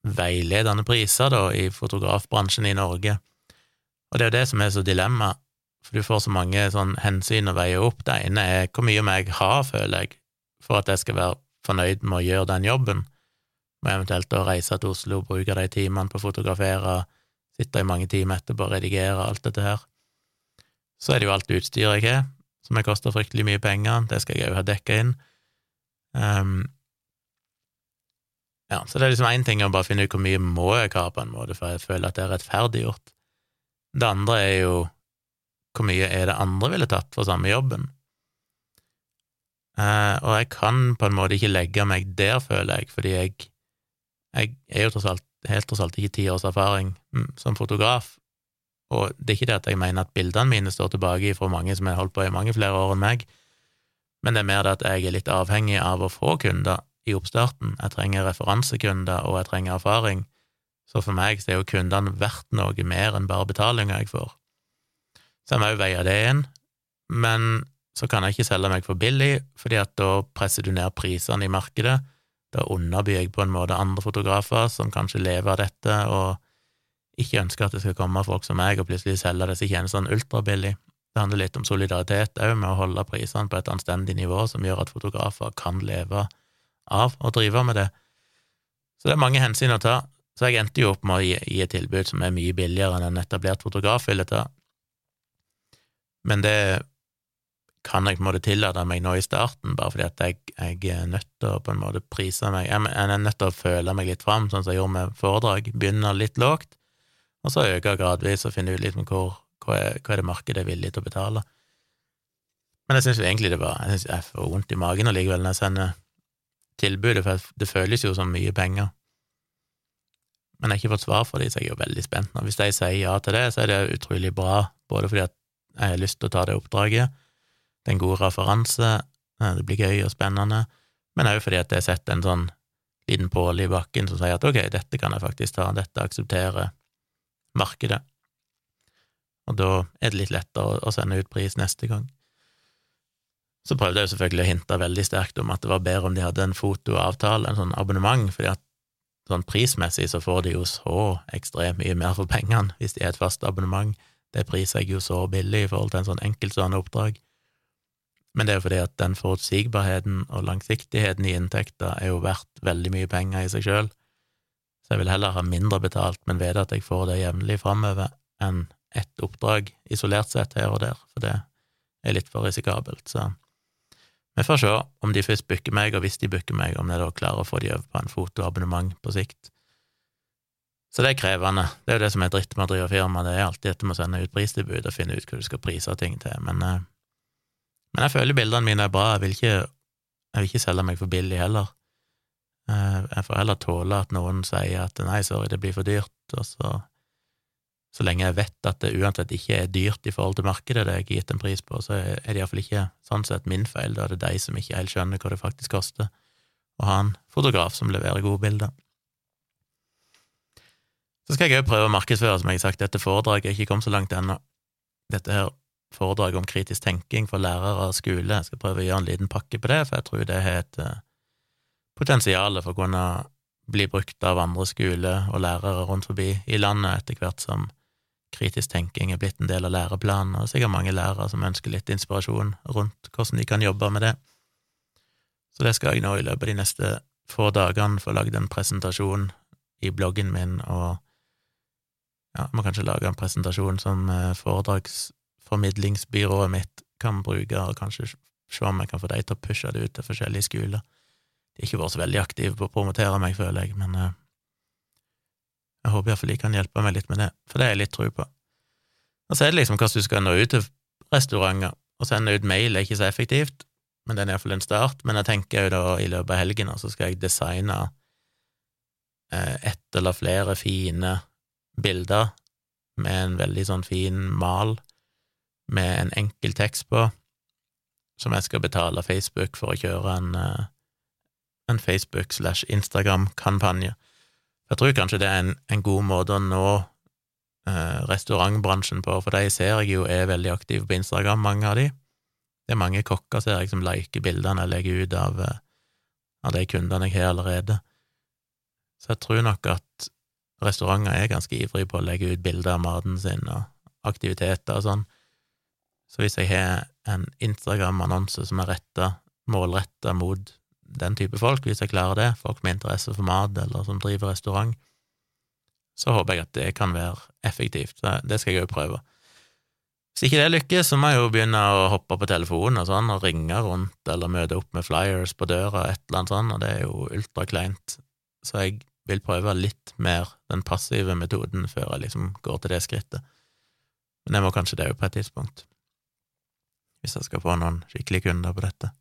veiledende priser da, i fotografbransjen i Norge. Og det er jo det som er så dilemma, for du får så mange sånn hensyn å veie opp. Det ene er hvor mye må jeg ha, føler jeg, for at jeg skal være fornøyd med å gjøre den jobben, og eventuelt å reise til Oslo bruke de timene på å fotografere, sitte i mange timer etterpå og redigere alt dette her. Så er det jo alt utstyret jeg har, som har kosta fryktelig mye penger, det skal jeg òg ha dekka inn. Um, ja, så det er liksom én ting å bare finne ut hvor mye må jeg ha, på en måte, for jeg føler at det er rettferdiggjort. Det andre er jo hvor mye er det andre ville tatt for samme jobben? Uh, og jeg kan på en måte ikke legge meg der, føler jeg, fordi jeg, jeg er jo tross alt, helt tross alt ikke ti års erfaring mm, som fotograf, og det er ikke det at jeg mener at bildene mine står tilbake fra mange som har holdt på i mange flere år enn meg, men det er mer det at jeg er litt avhengig av å få kunder i oppstarten. Jeg trenger referansekunder, og jeg trenger erfaring. Så for meg så er jo kundene verdt noe mer enn bare betalinga jeg får. Så jeg må jo veie det inn, men så kan jeg ikke selge meg for billig, fordi at da presser du ned prisene i markedet. Da underbyr jeg på en måte andre fotografer som kanskje lever av dette, og ikke ønsker at det skal komme folk som meg og plutselig selge disse tjenestene ultrabillig. Det handler litt om solidaritet òg, med å holde prisene på et anstendig nivå som gjør at fotografer kan leve av å drive med det. Så det er mange hensyn å ta. Så jeg endte jo opp med å gi, gi et tilbud som er mye billigere enn en etablert fotograf ville ta. Men det kan jeg på en måte tillate meg nå i starten, bare fordi at jeg, jeg er nødt til å på en måte prise meg Jeg er nødt til å føle meg litt fram, sånn som jeg gjorde med foredrag. Begynner litt lågt, og så øker gradvis og finner ut litt om hvor, hva, er, hva er det markedet er villig til å betale. Men jeg syns egentlig det var Jeg synes jeg får vondt i magen allikevel når jeg sender tilbudet, for det føles jo som mye penger. Men jeg har ikke fått svar fra dem, så jeg er jo veldig spent nå. Hvis de sier ja til det, så er det utrolig bra, både fordi at jeg har lyst til å ta det oppdraget, det er en god referanse, det blir gøy og spennende, men òg fordi at jeg har sett en sånn liten påle i bakken som sier at ok, dette kan jeg faktisk ta, dette aksepterer markedet. Og da er det litt lettere å sende ut pris neste gang. Så prøvde jeg selvfølgelig å hinte veldig sterkt om at det var bedre om de hadde en fotoavtale, en sånn abonnement, fordi at sånn prismessig så får de jo så ekstremt mye mer for pengene hvis de er et fast abonnement. Det priser jeg jo så billig i forhold til en sånn enkeltstående oppdrag. Men det er jo fordi at den forutsigbarheten og langsiktigheten i inntekter er jo verdt veldig mye penger i seg sjøl. Så jeg vil heller ha mindre betalt, men vite at jeg får det jevnlig framover, enn ett oppdrag isolert sett her og der, for det er litt for risikabelt. Så vi får se om de først booker meg, og hvis de booker meg, om jeg da klarer å få de over på en fotoabonnement på sikt. Så det er krevende. Det er jo det som er dritt med å drive firma, det er alltid dette med å sende ut pristilbud og finne ut hva du skal prise ting til, men, eh, men jeg føler bildene mine er bra, jeg vil ikke, jeg vil ikke selge meg for billig heller. Eh, jeg får heller tåle at noen sier at nei, sorry, det blir for dyrt, og så så lenge jeg vet at det uansett ikke er dyrt i forhold til markedet det jeg har gitt en pris på, så er det iallfall ikke sånn sett min feil, da er det de som ikke helt skjønner hva det faktisk koster å ha en fotograf som leverer gode bilder. Så skal jeg òg prøve å markedsføre, som jeg har sagt, dette foredraget er ikke kommet så langt ennå. Dette her foredraget om kritisk tenking for lærere og skole, jeg skal prøve å gjøre en liten pakke på det, for jeg tror det har et uh, potensial for å kunne bli brukt av andre skoler og lærere rundt forbi i landet etter hvert som kritisk tenking er blitt en del av læreplanen, og sikkert mange lærere som ønsker litt inspirasjon rundt hvordan de kan jobbe med det. Så det skal jeg nå i løpet av de neste få dagene få lagd en presentasjon i bloggen min, og ja, må kanskje lage en presentasjon som eh, foredragsformidlingsbyrået mitt kan bruke, og kanskje se om jeg kan få dem til å pushe det ut til forskjellige skoler. Ikke vært så veldig aktive på å promotere meg, føler jeg, men uh, jeg håper iallfall de kan hjelpe meg litt med det, for det har jeg litt tro på. Og så er det liksom hvordan du skal nå ut til restauranter. Å sende ut mail er ikke så effektivt, men det er iallfall en start. Men jeg tenker jo da i løpet av helgen så skal jeg designe eh, ett eller flere fine bilder med en veldig sånn fin mal med en enkel tekst på, som jeg skal betale Facebook for å kjøre en, eh, en Facebook slash Instagram-kampanje. Jeg tror kanskje det er en, en god måte å nå eh, restaurantbransjen på, for de ser jeg jo er veldig aktive på Instagram, mange av de. Det er mange kokker, ser jeg, som liker bildene jeg legger ut av, eh, av de kundene jeg har allerede. Så jeg tror nok at restauranter er ganske ivrige på å legge ut bilder av maten sin og aktiviteter og sånn. Så hvis jeg har en Instagram-annonse som er retta, målretta mot den type folk, hvis jeg klarer det, folk med interesse for mat eller som driver restaurant, så håper jeg at det kan være effektivt. Det skal jeg jo prøve. Hvis ikke det lykkes, så må jeg jo begynne å hoppe på telefonen og sånn, og ringe rundt eller møte opp med flyers på døra, et eller annet sånt, og det er jo ultrakleint. Så jeg vil prøve litt mer den passive metoden før jeg liksom går til det skrittet. Men jeg må kanskje det òg på et tidspunkt, hvis jeg skal få noen skikkelige kunder på dette.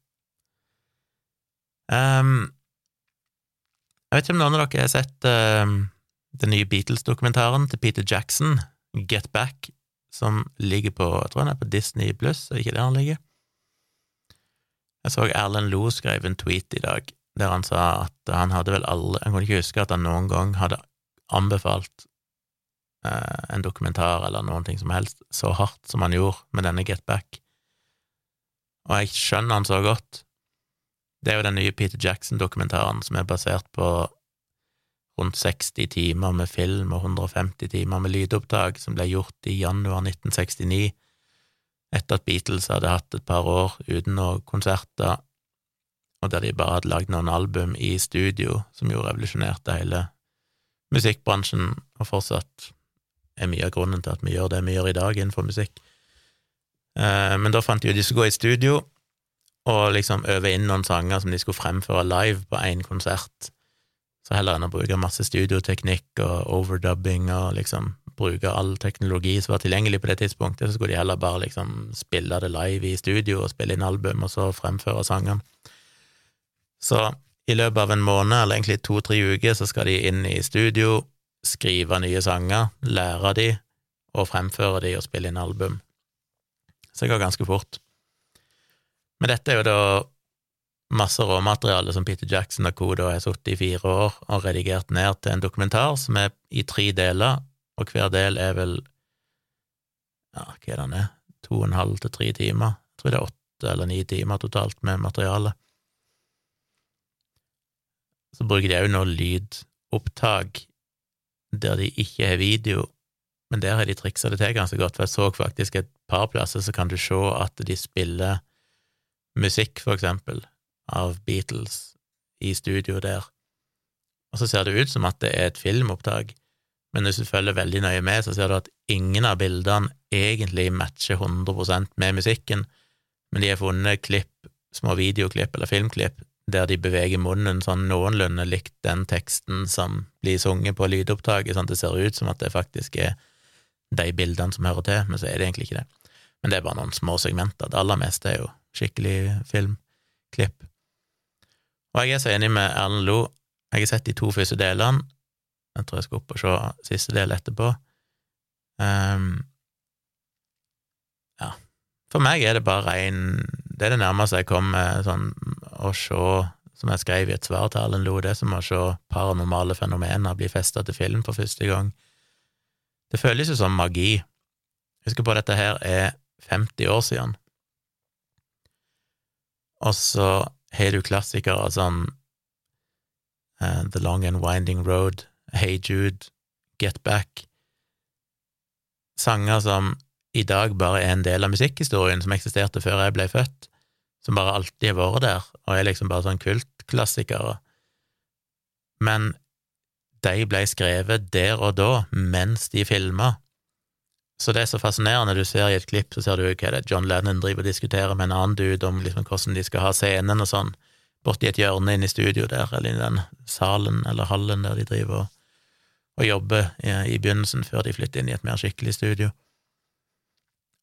Um, jeg vet ikke om noen av dere har sett uh, den nye Beatles-dokumentaren til Peter Jackson, Get Back, som ligger på jeg tror han er på Disney pluss, er det ikke der han ligger? Jeg så Erlend Loe skrev en tweet i dag der han sa at han hadde vel alle Han kunne ikke huske at han noen gang hadde anbefalt uh, en dokumentar eller noen ting som helst så hardt som han gjorde med denne Get Back. Og jeg skjønner han så godt, det er jo den nye Peter Jackson-dokumentaren som er basert på rundt 60 timer med film og 150 timer med lydopptak som ble gjort i januar 1969, etter at Beatles hadde hatt et par år uten noen konserter, og der de bare hadde lagd noen album i studio som jo revolusjonerte hele musikkbransjen, og fortsatt er mye av grunnen til at vi gjør det vi gjør i dag innenfor musikk. Eh, men da fant de ut de skulle gå i studio, og liksom øve inn noen sanger som de skulle fremføre live på én konsert. Så heller enn å bruke masse studioteknikk og overdubbing og liksom bruke all teknologi som var tilgjengelig på det tidspunktet, så skulle de heller bare liksom spille det live i studio og spille inn album, og så fremføre sangene. Så i løpet av en måned, eller egentlig to-tre uker, så skal de inn i studio, skrive nye sanger, lære de, og fremføre de og spille inn album. Så det går ganske fort. Men dette er jo da masse råmateriale som Peter Jackson og Kodo har sittet i fire år og redigert ned til en dokumentar som er i tre deler, og hver del er vel ja, hva er den er, to og en halv til tre timer. Jeg tror det er åtte eller ni timer totalt med materiale. Så bruker de òg noe lydopptak der de ikke har video, men der har de triksa det til ganske godt, for jeg så faktisk et par plasser så kan du se at de spiller musikk, for eksempel, av Beatles i studio der, og så ser det ut som at det er et filmopptak, men hvis du følger veldig nøye med, så ser du at ingen av bildene egentlig matcher 100% med musikken, men de har funnet klipp, små videoklipp eller filmklipp, der de beveger munnen sånn noenlunde likt den teksten som blir sunget på lydopptaket, sånn at det ser ut som at det faktisk er de bildene som hører til, men så er det egentlig ikke det. Men det er bare noen små segmenter. Det aller meste er jo skikkelig filmklipp. Og jeg er så enig med Erlend Lo. Jeg har sett de to første delene. Jeg tror jeg skal opp og se siste del etterpå. Um, ja. For meg er det bare rein Det er det nærmeste jeg kommer sånn å se, som jeg skrev i et svar til Erlend Lo, det er som å se paranormale fenomener bli festa til film for første gang. Det føles jo som magi. Husk på at dette her er 50 år siden. Og så har du klassikere som uh, The Long and Winding Road, Hey Jude, Get Back Sanger som i dag bare er en del av musikkhistorien som eksisterte før jeg ble født, som bare alltid har vært der, og er liksom bare sånn kultklassikere. Men de ble skrevet der og da, mens de filma, så det er så fascinerende. Du ser i et klipp, så ser du hva det er John Lennon driver og diskuterer med en annen dude om liksom hvordan de skal ha scenen og sånn, borti et hjørne inne i studio der, eller i den salen eller hallen der de driver og, og jobber i, i, begynnelsen, før de flytter inn i et mer skikkelig studio.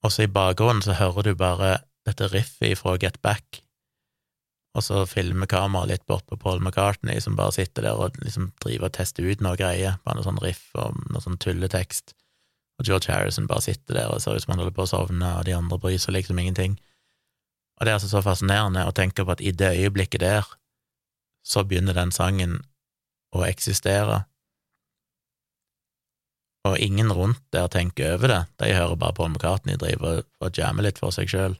Og så i bakgrunnen så hører du bare dette riffet fra Get Back, og så filmer kameraet litt bort på Paul McCartney, som bare sitter der og liksom driver og tester ut noe greier, bare noe sånn riff og noe sånn tulletekst, og George Harrison bare sitter der og ser ut som han holder på å sovne, og de andre bryr seg liksom ingenting. Og det er altså så fascinerende å tenke på at i det øyeblikket der, så begynner den sangen å eksistere, og ingen rundt der tenker over det, de hører bare på McCartney drive og jamme litt for seg sjøl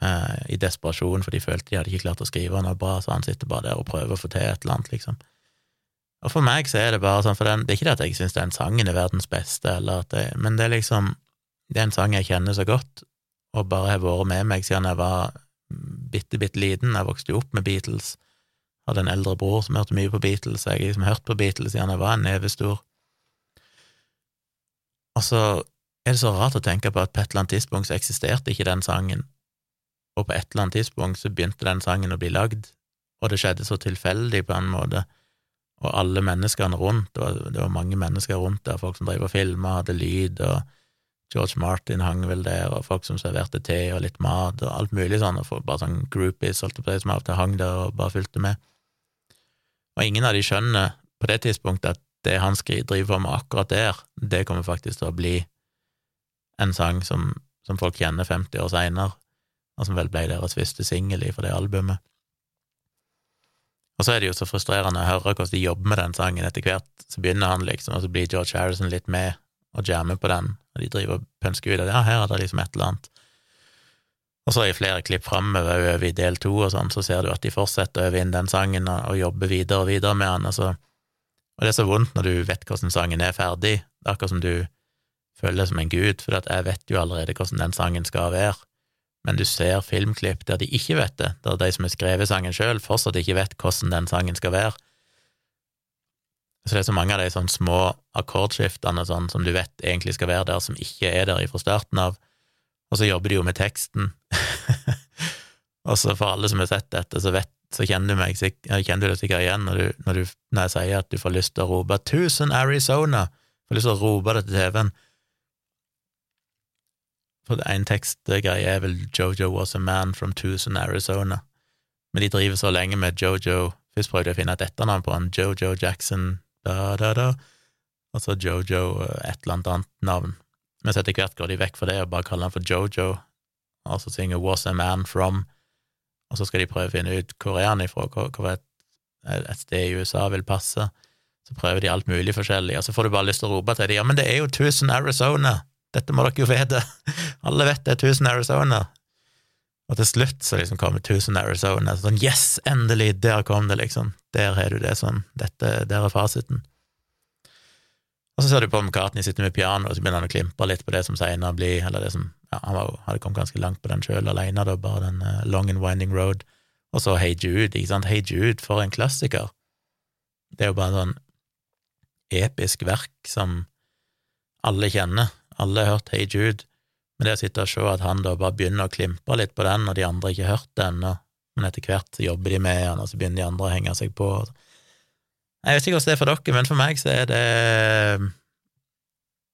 eh, i desperasjon, for de følte de hadde ikke klart å skrive noe bra, så han sitter bare der og prøver å få til et eller annet, liksom. Og for meg så er det bare sånn, for den, det er ikke det at jeg syns den sangen er verdens beste, det, men det er liksom Det er en sang jeg kjenner så godt, og bare har vært med meg siden jeg var bitte, bitte liten. Jeg vokste jo opp med Beatles, hadde en eldre bror som hørte mye på Beatles, jeg har liksom hørt på Beatles siden jeg var en neve stor. Og så er det så rart å tenke på at på et eller annet tidspunkt så eksisterte ikke den sangen, og på et eller annet tidspunkt så begynte den sangen å bli lagd, og det skjedde så tilfeldig på en måte, og alle menneskene rundt, det var, det var mange mennesker rundt der, folk som drev og filma, hadde lyd, og George Martin hang vel der, og folk som serverte te og litt mat, og alt mulig sånn, og folk bare sånn groupies, holdt på som av hang der og bare fulgte med. Og ingen av de skjønner på det tidspunktet at det han driver med akkurat der, det kommer faktisk til å bli en sang som, som folk kjenner 50 år seinere, og som vel ble deres første singel for det albumet. Og så er det jo så frustrerende å høre hvordan de jobber med den sangen etter hvert. Så begynner han liksom, og så blir George Harrison litt med og jammer på den, og de driver og pønsker ut at ja, her er det liksom et eller annet. Og så i flere klipp framover over i del to og sånn, så ser du at de fortsetter å øve inn den sangen og, og jobber videre og videre med den, og, så, og det er så vondt når du vet hvordan sangen er ferdig, det er akkurat som du føler deg som en gud, for jeg vet jo allerede hvordan den sangen skal være men du ser filmklipp der de ikke vet det, der de som har skrevet sangen sjøl, fortsatt ikke vet hvordan den sangen skal være. Så det er så mange av de sånne små akkordskiftene sånn, som du vet egentlig skal være der, som ikke er der fra starten av, og så jobber de jo med teksten. og så for alle som har sett dette, så, vet, så kjenner, du meg, kjenner du det sikkert igjen når, du, når, du, når, jeg sier at du får lyst til å rope 'Tusen Arizona', får lyst til å rope det til TV-en. En tekstgreie er vel 'Jojo was a man from Tucson, Arizona'. Men de driver så lenge med Jojo Først prøvde jeg å finne et etternavn på han, Jojo Jackson, da, da, da, og så Jojo eh, et eller annet navn. Men så etter hvert går de vekk fra det og bare kaller han for Jojo, og så synger 'Was a man from', og så skal de prøve å finne ut hvor er han ifra, hvor et, et sted i USA vil passe. Så prøver de alt mulig forskjellig, og så får du bare lyst til å rope til dem 'Ja, men det er jo Tucson, Arizona'! Dette må dere jo vite. Alle vet det er Tusen Arizona. Og til slutt så liksom kommer Tusen Arizona. Sånn yes, endelig, der kom det, liksom. Der har du det sånn. Dette, der er fasiten. Og så ser du på McCartney sitter med piano, og så begynner han å klimpe litt på det som senere blir Eller det som ja, Han var, hadde kommet ganske langt på den sjøl alene, da, bare den uh, Long and Winding Road. Og så Hey Jude, ikke sant. Hey Jude, for en klassiker. Det er jo bare sånn episk verk som alle kjenner. Alle har hørt Hey Jude, men det å sitte og se at han da bare begynner å klimpe litt på den, og de andre ikke har hørt den ennå, men etter hvert så jobber de med den, og så begynner de andre å henge seg på. Jeg vet ikke hvordan det er for dere, men for meg så er det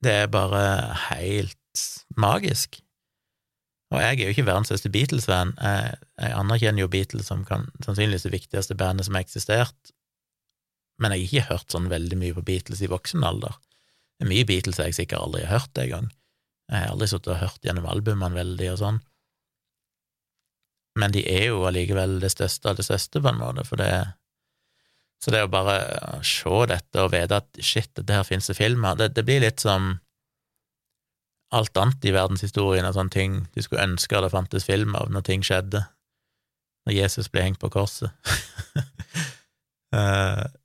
Det er bare helt magisk. Og jeg er jo ikke verdens største Beatles-venn. Jeg, jeg, anerkjenner jo Beatles som kan, sannsynligvis det viktigste bandet som har eksistert, men jeg har ikke hørt sånn veldig mye på Beatles i voksen alder. Det er mye Beatles jeg sikkert aldri har hørt engang. Jeg har aldri sittet og hørt gjennom albumene veldig og sånn. Men de er jo allikevel det største av det største, på en måte, for det Så det å bare se dette og vite at shit, dette her finnes det filmer, det, det blir litt som alt annet i verdenshistorien og sånne ting du skulle ønske det fantes film av når ting skjedde, når Jesus ble hengt på korset. uh,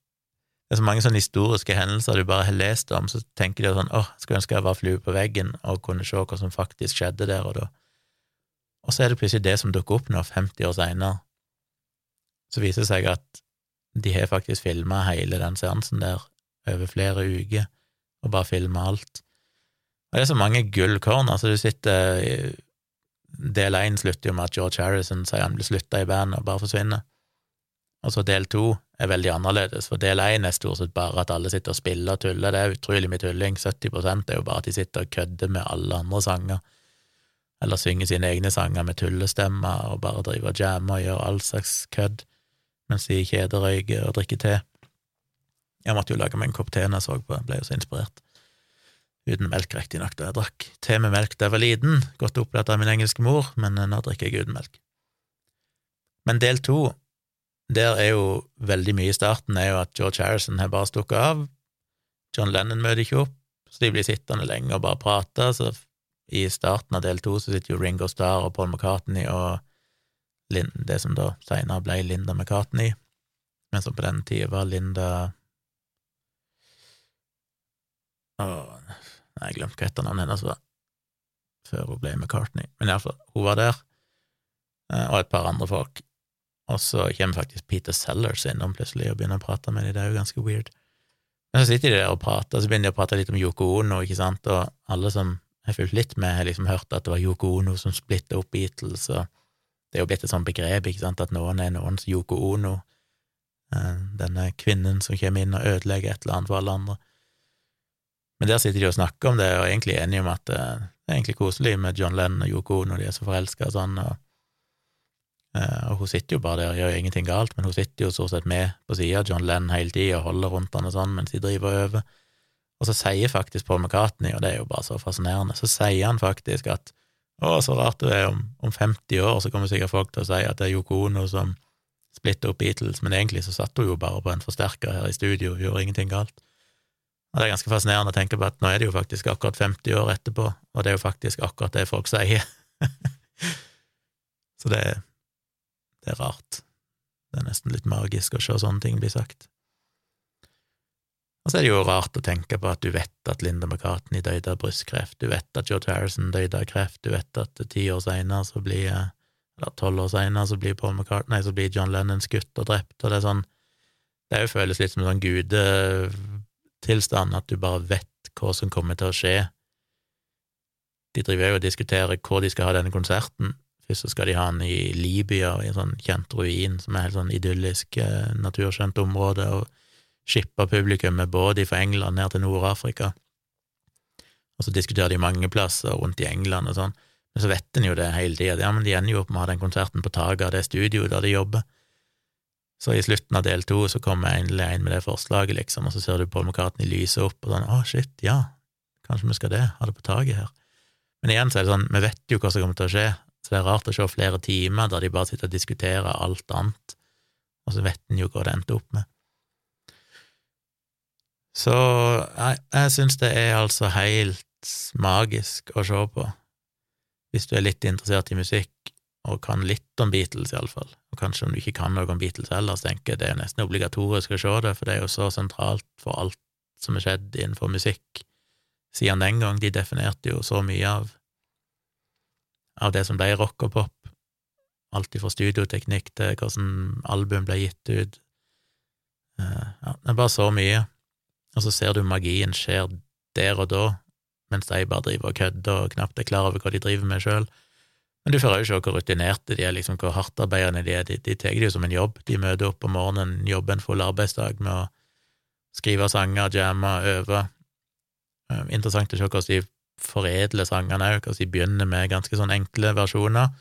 det er så mange sånne historiske hendelser du bare har lest om, så tenker de sånn åh, skulle ønske jeg var flue på veggen og kunne se hva som faktisk skjedde der og da. Og så er det plutselig det som dukker opp nå, 50 år seinere. Så viser det seg at de har faktisk filma hele den seansen der over flere uker, og bare filma alt. Og det er så mange gullkorn, altså du sitter Del én slutter jo med at George Harrison sier han blir slutta i bandet og bare forsvinner. Og så del to er veldig annerledes, for del én er stort sett bare at alle sitter og spiller og tuller. Det er utrolig mye tulling. 70% er jo bare at de sitter og kødder med alle andre sanger. eller synger sine egne sanger med tullestemmer og bare driver og jammer og gjør all slags kødd mens de kjederøyker og drikker te. Jeg måtte jo lage meg en kopp te når jeg så på, jeg ble jo så inspirert. Uten melk, riktignok, da jeg drakk te med melk da jeg var liten, godt opplært av min engelske mor, men nå drikker jeg uten melk. Men del to, der er jo veldig mye i starten, er jo at George Harrison har bare stukket av, John Lennon møter ikke opp, så de blir sittende lenge og bare prate, så i starten av del to så sitter jo Ringo Starr og Paul McCartney og Lind, det som da seinere ble Linda McCartney, men som på den tida var Linda Å, nei, jeg glemte hva etternavnet hennes var, før hun ble McCartney, men iallfall, hun var der, eh, og et par andre folk. Og så kommer faktisk Peter Sellers innom plutselig og begynner å prate med dem, det er jo ganske weird. Men så sitter de der og prater, så begynner de å prate litt om Yoko Ono, ikke sant, og alle som har fulgt litt med, har liksom hørt at det var Yoko Ono som splitta opp Beatles, og det er jo blitt et sånt begrep, ikke sant, at noen er noens Yoko Ono, eh, denne kvinnen som kommer inn og ødelegger et eller annet for alle andre. Men der sitter de og snakker om det, og er egentlig enige om at eh, det er egentlig koselig med John Lennon og Yoko Ono, de er så forelska og sånn, og, og hun sitter jo bare der og gjør ingenting galt, men hun sitter jo stort sett med på sida av John Lennon hele tida og holder rundt han og sånn mens de driver og øver. Og så sier faktisk Paul McCartney, og det er jo bare så fascinerende, så sier han faktisk at å, så rart det er, om, om 50 år så kommer sikkert folk til å si at det er Yoko Ono som splitter opp Beatles, men egentlig så satt hun jo bare på en forsterker her i studio og gjorde ingenting galt. Og det er ganske fascinerende å tenke på at nå er det jo faktisk akkurat 50 år etterpå, og det er jo faktisk akkurat det folk sier. så det, det er rart. Det er nesten litt magisk å se sånne ting bli sagt. Og så er det jo rart å tenke på at du vet at Linda McCartney døde av brystkreft, du vet at George Harrison døde av kreft, du vet at ti år seinere så blir eller tolv år seinere så blir Paul McCartney, så blir John Lennon skutt og drept, og det er sånn Det jo føles litt som en sånn gudetilstand, at du bare vet hva som kommer til å skje. De driver jo og diskuterer hvor de skal ha denne konserten. Først så skal de ha han i Libya, i en sånn kjent ruin som er helt sånn idyllisk, eh, naturskjønt område. og skipper publikum med båt fra England ned til Nord-Afrika. Og så diskuterer de mange plasser rundt i England og sånn, men så vet en jo det hele tida. Ja, men de ender jo opp med å ha den konserten på taket av det studioet der de jobber. Så i slutten av del to så kommer jeg endelig inn med det forslaget, liksom, og så ser du Paul McCartney lyse opp, og sånn, å, shit, ja, kanskje vi skal det, ha det på taket her. Men igjen så er det sånn, vi vet jo hva som kommer til å skje, så det er rart å se flere timer der de bare sitter og diskuterer alt annet, og så vet en jo hva det endte opp med. Så jeg, jeg syns det er altså helt magisk å se på, hvis du er litt interessert i musikk og kan litt om Beatles, iallfall. Og kanskje om du ikke kan noe om Beatles heller, så tenker jeg det er nesten obligatorisk å se det, for det er jo så sentralt for alt som har skjedd innenfor musikk siden den gang. De definerte jo så mye av, av det som ble rock og pop, alt fra studioteknikk til hvordan album ble gitt ut. Eh, ja, det er bare så mye og så ser du magien skjer der og da, mens de bare driver og kødder og knapt er klar over hva de driver med sjøl. Men du får òg se hvor rutinerte de er, liksom hvor hardtarbeidende de er. De, de tar det jo som en jobb. De møter opp om morgenen, jobber en full arbeidsdag med å skrive sanger, jamme, øve. Eh, interessant å se hvordan de foredler sangene òg, hvordan de begynner med ganske sånn enkle versjoner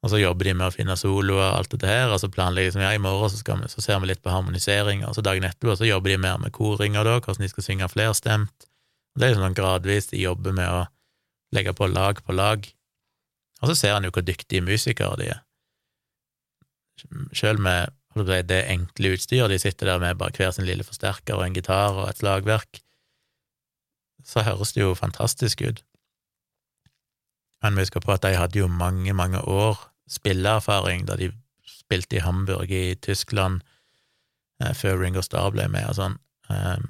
og så jobber de med å finne soloer og alt dette her, og så planlegger de som ja, i morgen så, vi, så, ser vi litt på harmonisering, og så dagen etterpå så jobber de mer med koringer, da, hvordan de skal synge flerstemt. Og det er sånn gradvis de jobber med å legge på lag på lag. Og så ser en jo hvor dyktige musikere de er. Sjøl med det enkle utstyret, de sitter der med bare hver sin lille forsterker og en gitar og et slagverk, så høres det jo fantastisk ut. Men vi husker på at de hadde jo mange, mange år spilleerfaring da de spilte i Hamburg i Tyskland eh, før Ringo Starr ble med og sånn, eh,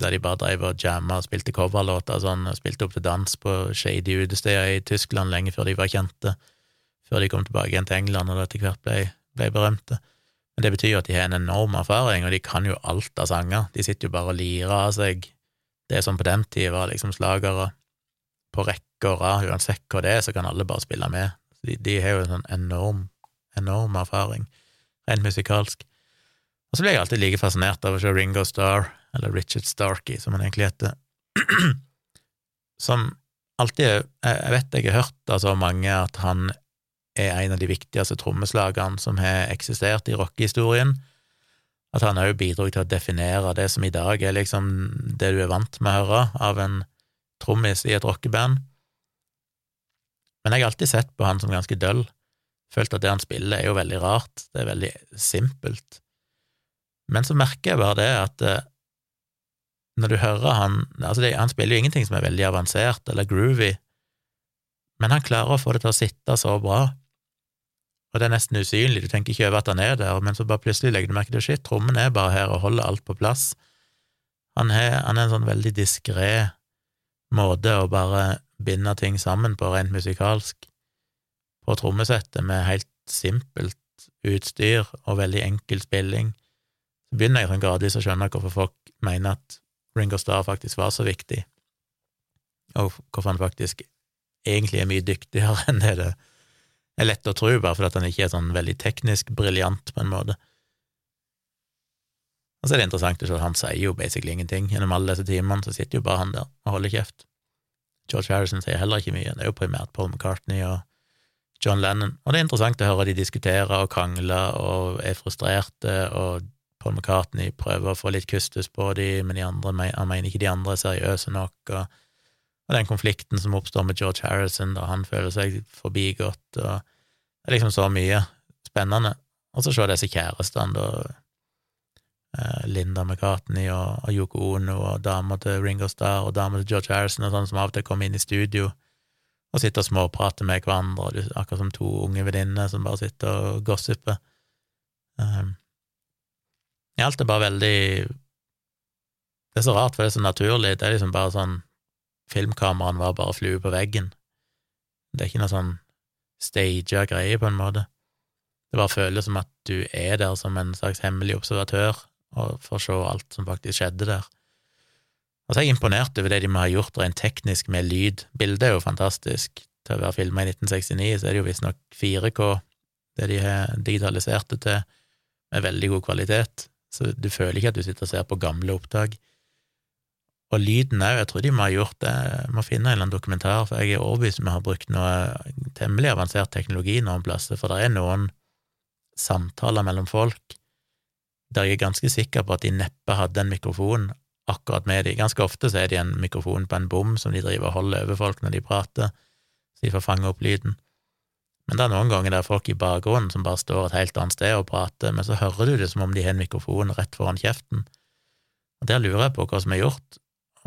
da de bare drev og jamma og spilte coverlåter og sånn, og spilte opp til dans på shady utesteder i Tyskland lenge før de var kjente, før de kom tilbake igjen til England og etter hvert ble, ble berømte. Men det betyr jo at de har en enorm erfaring, og de kan jo alt av sanger. De sitter jo bare og lirer av seg det som på den tida var liksom slagere på rekke og rad, uansett hva det er, så kan alle bare spille med. De, de har jo en sånn enorm, enorm erfaring, rent musikalsk. Og så blir jeg alltid like fascinert av å se Ringo Starr, eller Richard Starkey, som han egentlig heter, som alltid Jeg vet jeg har hørt av så mange at han er en av de viktigste trommeslagerne som har eksistert i rockehistorien. At han òg bidro til å definere det som i dag er liksom det du er vant med å høre av en trommis i et rockeband. Men jeg har alltid sett på han som ganske døll. Følt at det han spiller, er jo veldig rart. Det er veldig simpelt. Men så merker jeg bare det at eh, når du hører han Altså, det, han spiller jo ingenting som er veldig avansert eller groovy, men han klarer å få det til å sitte så bra. Og det er nesten usynlig, du tenker ikke over at han er der, men så bare plutselig legger du merke til shit, trommen er bare her og holder alt på plass. Han er, en sånn veldig diskré måte å bare binde ting sammen på rent musikalsk. På trommesettet med helt simpelt utstyr og veldig enkel spilling. Så begynner jeg sånn gradvis å skjønne hvorfor folk mener at Ringo Starr faktisk var så viktig, og hvorfor han faktisk egentlig er mye dyktigere enn det det er lett å tro, bare fordi han ikke er sånn veldig teknisk briljant, på en måte. Og så er det interessant å se at han sier jo basically ingenting. Gjennom alle disse timene så sitter jo bare han der og holder kjeft. George Harrison sier heller ikke mye, det er jo primært Paul McCartney og John Lennon, og det er interessant å høre de diskutere og krangle og er frustrerte, og Paul McCartney prøver å få litt kustus på de, men de andre, han mener ikke de andre er seriøse nok, og, og den konflikten som oppstår med George Harrison, da han føler seg forbigått, og det er liksom så mye spennende. Og så se disse kjærestene, da. Eh, Linda McCartney og, og Yoko Ono og dama til Ringo Starr og dama til George Harrison og sånn, som av og til kommer inn i studio og sitter og småprater med hverandre, akkurat som to unge venninner som bare sitter og gossiper. Um, alt er bare veldig Det er så rart, for det er så naturlig. Det er liksom bare sånn Filmkameraene var bare flue på veggen. Det er ikke noe sånn staged greie, på en måte. Det bare føles som at du er der som en slags hemmelig observatør, og får se alt som faktisk skjedde der. Og så er jeg imponert over det de må ha gjort rent teknisk med lyd. Bildet er jo fantastisk. Til å være filma i 1969 så er det jo visstnok 4K, det de har digitalisert det til, med veldig god kvalitet. Så du føler ikke at du sitter og ser på gamle opptak. Og lyden òg, jeg tror de må ha gjort det, jeg må finne en eller annen dokumentar, for jeg er overbevist om vi har brukt noe temmelig avansert teknologi noen plasser, for det er noen samtaler mellom folk der jeg er ganske sikker på at de neppe hadde en mikrofon akkurat med de. Ganske ofte så er de en mikrofon på en bom som de driver og holder over folk når de prater, så de får fange opp lyden. Men det er noen ganger der folk i bakgrunnen som bare står et helt annet sted og prater, men så hører du det som om de har en mikrofon rett foran kjeften. Og Der lurer jeg på hva som er gjort,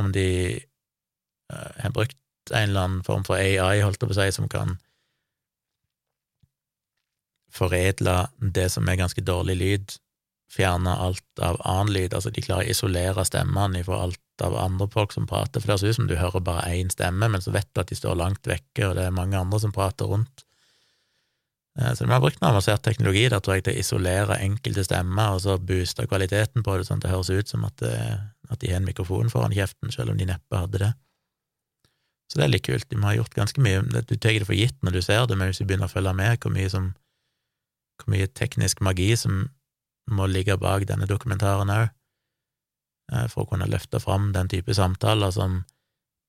om de uh, har brukt en eller annen form for AI, holdt jeg på å si, som kan foredle det som er ganske dårlig lyd, fjerne alt av annen lyd, altså de klarer å isolere stemmene fra alt av andre folk som prater, for det ser ut som du hører bare én stemme, men så vet du at de står langt vekke, og det er mange andre som prater rundt. Eh, så vi har brukt noe avansert teknologi der, tror jeg, til å isolere enkelte stemmer, og så booste kvaliteten på det, sånn at det høres ut som at, det, at de har en mikrofon foran kjeften, selv om de neppe hadde det. Så det er litt kult. De har gjort ganske mye. Du tar det for gitt når du ser det, men hvis du begynner å følge med hvor mye, som, hvor mye teknisk magi som må ligge bak denne dokumentaren òg, eh, for å kunne løfte fram den type samtaler som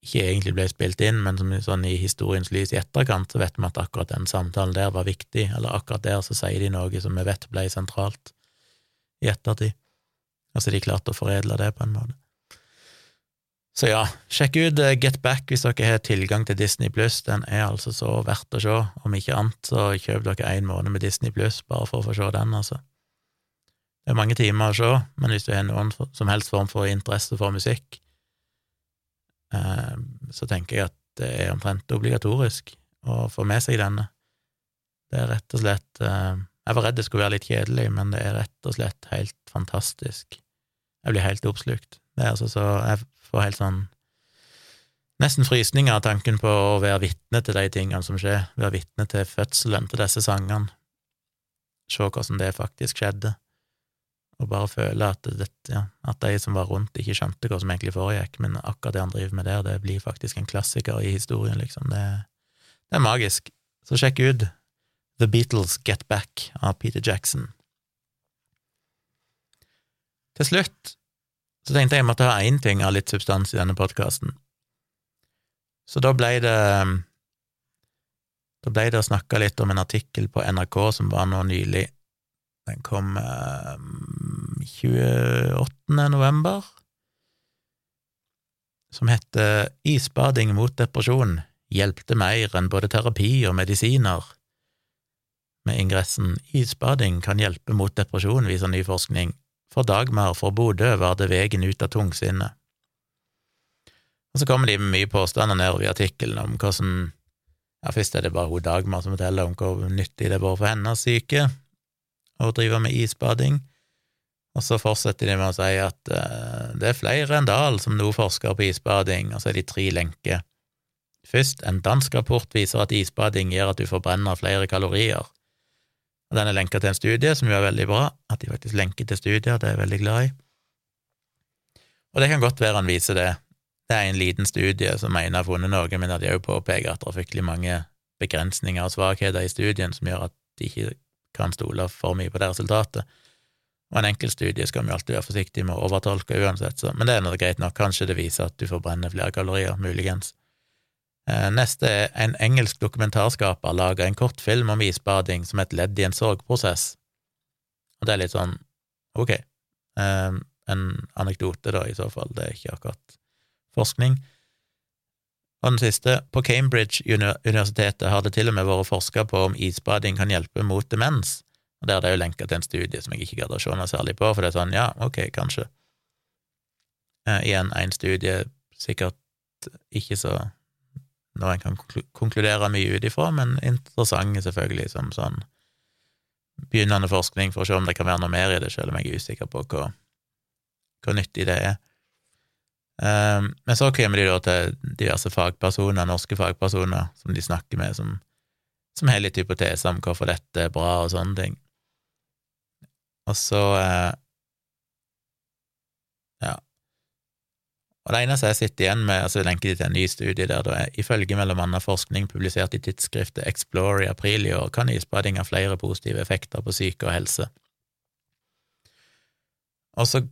ikke egentlig ble spilt inn, men som sånn i historiens lys i etterkant, så vet vi at akkurat den samtalen der var viktig, eller akkurat der så sier de noe som vi vet ble sentralt i ettertid. Altså, de klarte å foredle det på en måte. Så ja, sjekk ut eh, Get Back hvis dere har tilgang til Disney pluss. Den er altså så verdt å se. Om ikke annet, så kjøp dere en måned med Disney pluss bare for å få se den, altså. Det er mange timer å se, men hvis du har noen som helst form for interesse for musikk, så tenker jeg at det er omtrent obligatorisk å få med seg denne. Det er rett og slett eh, Jeg var redd det skulle være litt kjedelig, men det er rett og slett helt fantastisk. Jeg blir helt oppslukt. Det er altså så Jeg får helt sånn Nesten frysninger av tanken på å være vitne til de tingene som skjer, være vitne til fødselen til disse sangene, se hvordan det faktisk skjedde og bare føle at, det, ja, at de som var rundt, ikke skjønte hva som egentlig foregikk, men akkurat det han driver med der, det blir faktisk en klassiker i historien, liksom. Det, det er magisk. Så sjekk ut The Beatles Get Back av Peter Jackson. Til slutt så tenkte jeg jeg måtte ha én ting av litt substans i denne podkasten. Så da ble det Da blei det snakka litt om en artikkel på NRK som var nå nylig. Den kom eh, 28. november, som heter Isbading mot depresjon hjelpte mer enn både terapi og medisiner. Med ingressen Isbading kan hjelpe mot depresjon, viser ny forskning. For Dagmar fra Bodø var det veien ut av tungsinnet. Og så kommer de med mye påstander nedover i artikkelen om hvordan ja, Først er det bare hun Dagmar som forteller om hvor nyttig det bare for hennes syke å drive med isbading. Og så fortsetter de med å si at uh, det er flere enn Dahl som nå forsker på isbading, og så er de tre lenker. Først, en dansk rapport viser at isbading gjør at du forbrenner flere kalorier. Og Den er lenka til en studie, som jo er veldig bra, at de faktisk lenker til studier, det er jeg veldig glad i. Og det kan godt være han viser det, det er en liten studie som mener har funnet noe, men de òg påpeker at det er fryktelig mange begrensninger og svakheter i studien som gjør at de ikke kan stole for mye på det resultatet. Og en enkel studie skal vi alltid være forsiktig med å overtolke uansett, så, men det er noe greit nok. Kanskje det viser at du forbrenner flere kalorier, muligens. Eh, neste er en engelsk dokumentarskaper laga en kortfilm om isbading som et ledd i en sorgprosess. Og det er litt sånn ok, eh, en anekdote, da, i så fall, det er ikke akkurat forskning. Og den siste, på Cambridge-universitetet har det til og med vært forska på om isbading kan hjelpe mot demens, og der er det jo lenka til en studie som jeg ikke gadd å se noe særlig på, for det er sånn, ja, ok, kanskje. Eh, igjen en studie sikkert ikke så noe en kan konkludere mye ut ifra, men interessante selvfølgelig som sånn begynnende forskning for å se om det kan være noe mer i det, selv om jeg er usikker på hvor, hvor nyttig det er. Um, men så kommer de da til diverse fagpersoner, norske fagpersoner, som de snakker med, som, som har litt hypoteser om hvorfor dette er bra, og sånne ting. Og så uh, Ja. Og det eneste jeg sitter igjen med, altså lenker de til en ny studie der det er ifølge mellom annet forskning publisert i tidsskriftet Explore i april i år, kan isbading ha flere positive effekter på syke og helse. Og så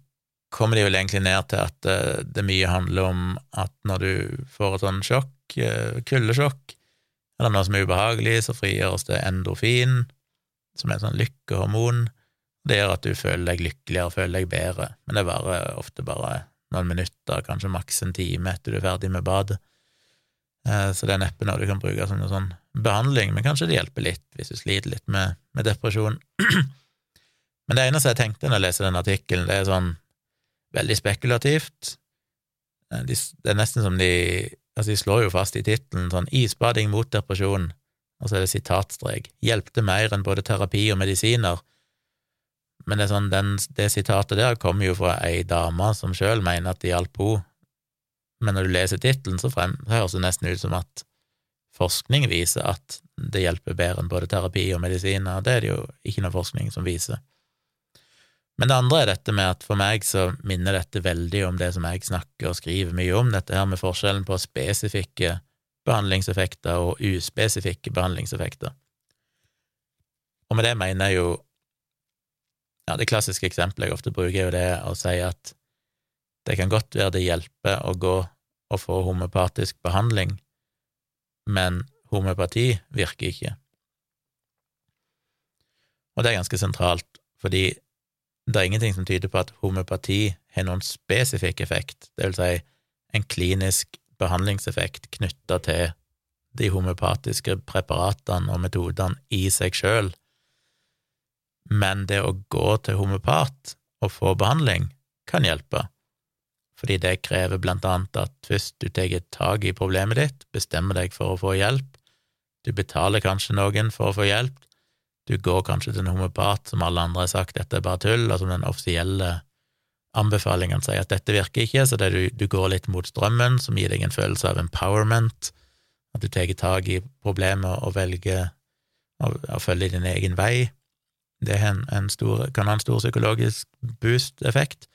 kommer de vel egentlig ned til at uh, det mye handler om at når du får et sånn sjokk, uh, kuldesjokk, eller noe som er ubehagelig, så frigjøres det endorfin, som er et sånn lykkehormon. Det gjør at du føler deg lykkeligere, føler deg bedre, men det varer ofte bare noen minutter, kanskje maks en time etter du er ferdig med badet. Uh, så det er neppe noe du kan bruke som en sånn behandling, men kanskje det hjelper litt hvis du sliter litt med, med depresjon. men det eneste jeg tenkte når jeg leser den artikkelen, det er sånn veldig spekulativt. Eh, det er nesten som de Altså, de slår jo fast i tittelen sånn 'Isbading mot depresjon', og så er det sitatstrek. 'Hjelpte mer enn både terapi og medisiner'. Men det, sånn, den, det sitatet der kommer jo fra ei dame som sjøl mener at det hjalp henne, men når du leser tittelen, så, frem, så høres det nesten ut som at forskning viser at det hjelper bedre enn både terapi og medisiner. Det er det jo ikke noe forskning som viser. Men det andre er dette med at for meg så minner dette veldig om det som jeg snakker og skriver mye om, dette her med forskjellen på spesifikke behandlingseffekter og uspesifikke behandlingseffekter. Og med det mener jeg jo ja, Det klassiske eksempelet jeg ofte bruker, er jo det å si at det kan godt være det hjelper å gå og få homopatisk behandling, men homopati virker ikke. Og det er ganske sentralt, fordi det er ingenting som tyder på at homøpati har noen spesifikk effekt, det vil si en klinisk behandlingseffekt knytta til de homøopatiske preparatene og metodene i seg sjøl, men det å gå til homopat og få behandling kan hjelpe, fordi det krever blant annet at først du tar tak i problemet ditt, bestemmer deg for å få hjelp, du betaler kanskje noen for å få hjelp, du går kanskje til en homopat som alle andre har sagt dette er bare tull, og som den offisielle anbefalingen sier at dette virker ikke, så det du, du går litt mot strømmen, som gir deg en følelse av empowerment, at du tar tak i problemet og velger å, å følge din egen vei. Det en, en stor, kan ha en stor psykologisk boost-effekt.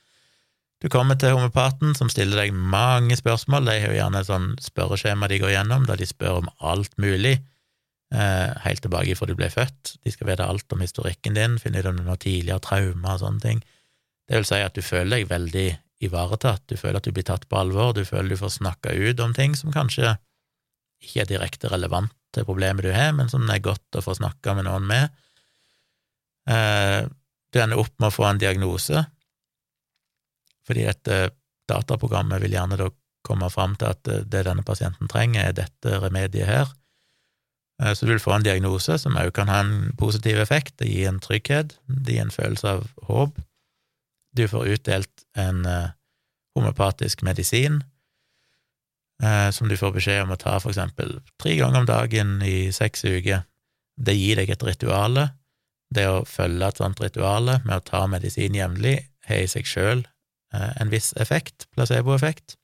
Du kommer til homopaten, som stiller deg mange spørsmål. De har jo gjerne et sånn spørreskjema de går gjennom, der de spør om alt mulig helt tilbake fra du ble født. De skal vite alt om historikken din, finne ut om du har tidligere traumer og sånne ting. Det vil si at du føler deg veldig ivaretatt, du føler at du blir tatt på alvor, du føler du får snakka ut om ting som kanskje ikke er direkte relevant til problemet du har, men som det er godt å få snakka med noen med. Eh, du ender opp med å få en diagnose, fordi dette dataprogrammet vil gjerne da komme fram til at det denne pasienten trenger, er dette remediet her. Eh, så du vil få en diagnose som òg kan ha en positiv effekt, det gir en trygghet, det gir en følelse av håp. Du får utdelt en homopatisk medisin uh, som du får beskjed om å ta for eksempel tre ganger om dagen i seks uker. Det gir deg et rituale. Det å følge et sånt rituale med å ta medisin jevnlig har i seg sjøl en viss effekt, placeboeffekt.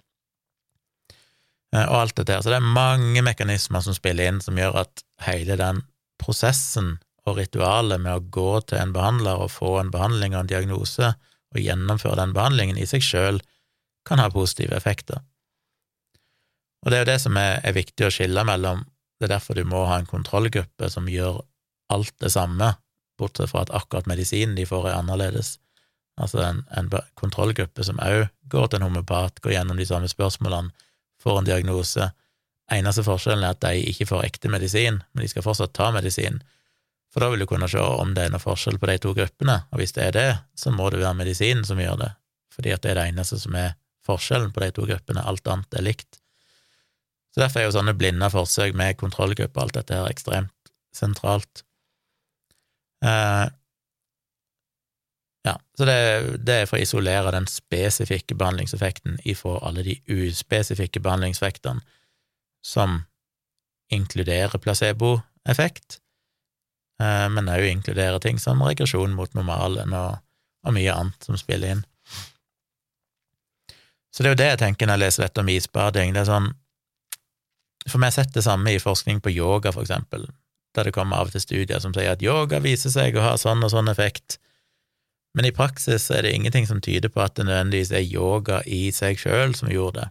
Og alt dette her. Så det er mange mekanismer som spiller inn, som gjør at hele den prosessen og ritualet med å gå til en behandler og få en behandling og en diagnose og gjennomføre den behandlingen i seg sjøl kan ha positive effekter. Og det er jo det som er, er, viktig å skille mellom, det er derfor du må ha en kontrollgruppe som gjør alt det samme, bortsett fra at akkurat medisinen de får, er annerledes. Altså en, en kontrollgruppe som òg går til en homopat, går gjennom de samme spørsmålene, får en diagnose. Eneste forskjellen er at de ikke får ekte medisin, men de skal fortsatt ta medisin. For da vil du kunne se om det er noe forskjell på de to gruppene, og hvis det er det, så må det være medisinen som gjør det, fordi at det er det eneste som er forskjellen på de to gruppene, alt annet er likt. Så derfor er jo sånne blinde forsøk med kontrollgruppe og alt dette her ekstremt sentralt. Eh, ja, så det, det, er for å isolere den spesifikke behandlingseffekten ifra alle de uspesifikke behandlingseffektene som inkluderer placeboeffekt, eh, men òg inkluderer ting som regresjon mot normalen og, og, mye annet som spiller inn. Så det er jo det jeg tenker når jeg leser dette om isbading. Det er sånn For meg har sett det samme i forskning på yoga, for eksempel, der det kommer av og til studier som sier at yoga viser seg å ha sånn og sånn effekt. Men i praksis er det ingenting som tyder på at det nødvendigvis er yoga i seg sjøl som gjorde det.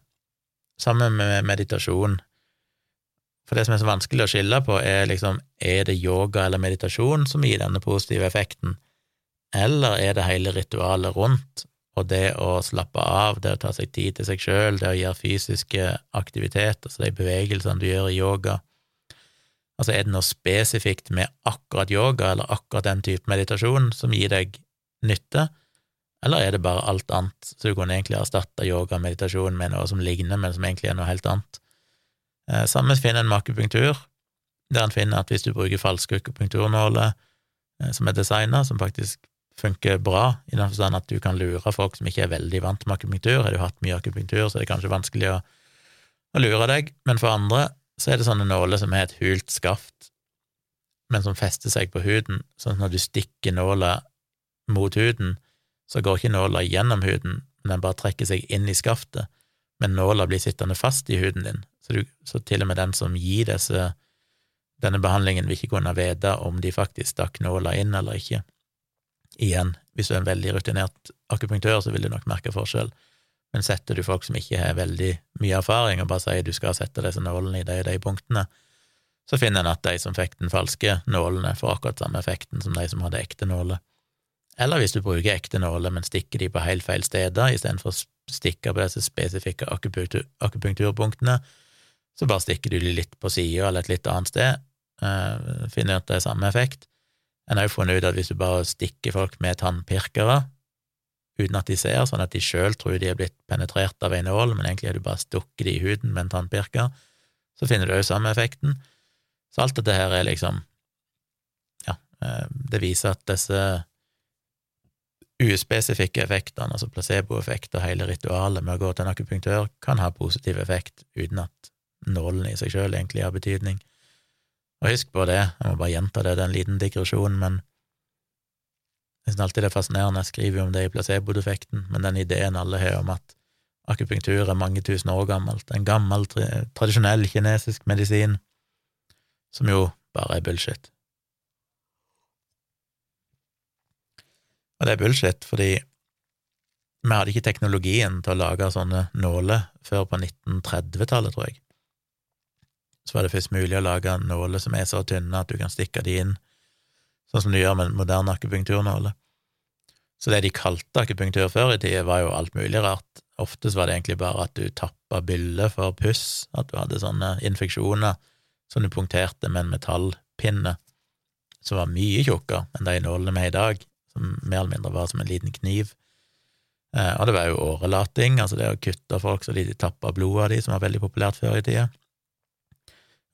Sammen med meditasjon. For det som er så vanskelig å skille på, er liksom er det yoga eller meditasjon som gir denne positive effekten, eller er det hele ritualet rundt, og det å slappe av, det å ta seg tid til seg sjøl, det å gjøre fysiske aktiviteter, altså de bevegelsene du gjør i yoga Altså, er det noe spesifikt med akkurat yoga eller akkurat den type meditasjon som gir deg nytte, eller er det bare alt annet, så du kunne egentlig erstatta yoga og meditasjon med noe som ligner, men som egentlig er noe helt annet? Eh, samme finner en med der en finner at hvis du bruker falske akupunkturnåler eh, som er designa, som faktisk funker bra, i den forstand at du kan lure folk som ikke er veldig vant med akupunktur. Har du hatt mye akupunktur, så er det kanskje vanskelig å, å lure deg, men for andre så er det sånne nåler som har et hult skaft, men som fester seg på huden, sånn at når du stikker nåla mot huden, så går ikke nåla gjennom huden, men den bare trekker seg inn i skaftet, men nåla blir sittende fast i huden din, så, du, så til og med den som gir disse, denne behandlingen, vil ikke kunne vite om de faktisk stakk nåla inn eller ikke. Igjen, hvis du er en veldig rutinert akupunktør, så vil du nok merke forskjell, men setter du folk som ikke har veldig mye erfaring, og bare sier du skal sette disse nålene i de og de punktene, så finner en at de som fikk den falske nålene, får akkurat samme effekten som de som hadde ekte nåler. Eller hvis du bruker ekte nåler, men stikker de på helt feil steder istedenfor å stikke på disse spesifikke akupunktur, akupunkturpunktene, så bare stikker du de litt på sida eller et litt annet sted, uh, finner at det er samme effekt. En har jo funnet ut at hvis du bare stikker folk med tannpirkere uten at de ser, sånn at de sjøl tror de er blitt penetrert av ei nål, men egentlig har du bare stukket i huden med en tannpirker, så finner du òg samme effekten. Så alt dette her er liksom Ja, uh, det viser at disse uspesifikke effektene, altså placeboeffekt og hele ritualet med å gå til en akupunktør, kan ha positiv effekt uten at nålen i seg sjøl egentlig har betydning. Og husk på det, jeg må bare gjenta det, det er en liten digresjon, men jeg synes alltid det er fascinerende, jeg skriver jo om det i placeboeffekten, men den ideen alle har om at akupunktur er mange tusen år gammelt, en gammel, tradisjonell kinesisk medisin, som jo bare er bullshit. Og det er bullshit, fordi vi hadde ikke teknologien til å lage sånne nåler før på 1930-tallet, tror jeg. Så var det først mulig å lage nåler som er så tynne at du kan stikke de inn, sånn som du gjør med moderne akupunkturnåler. Så det de kalte akupunktur før i tida, var jo alt mulig rart. Oftest var det egentlig bare at du tappa bylle for puss, at du hadde sånne infeksjoner som du punkterte med en metallpinne som var mye tjukkere enn de nålene vi har i dag, som mer eller mindre var som en liten kniv. Eh, og det var jo årelating, altså det å kutte folk så de tappa blodet av de, som var veldig populært før i tida.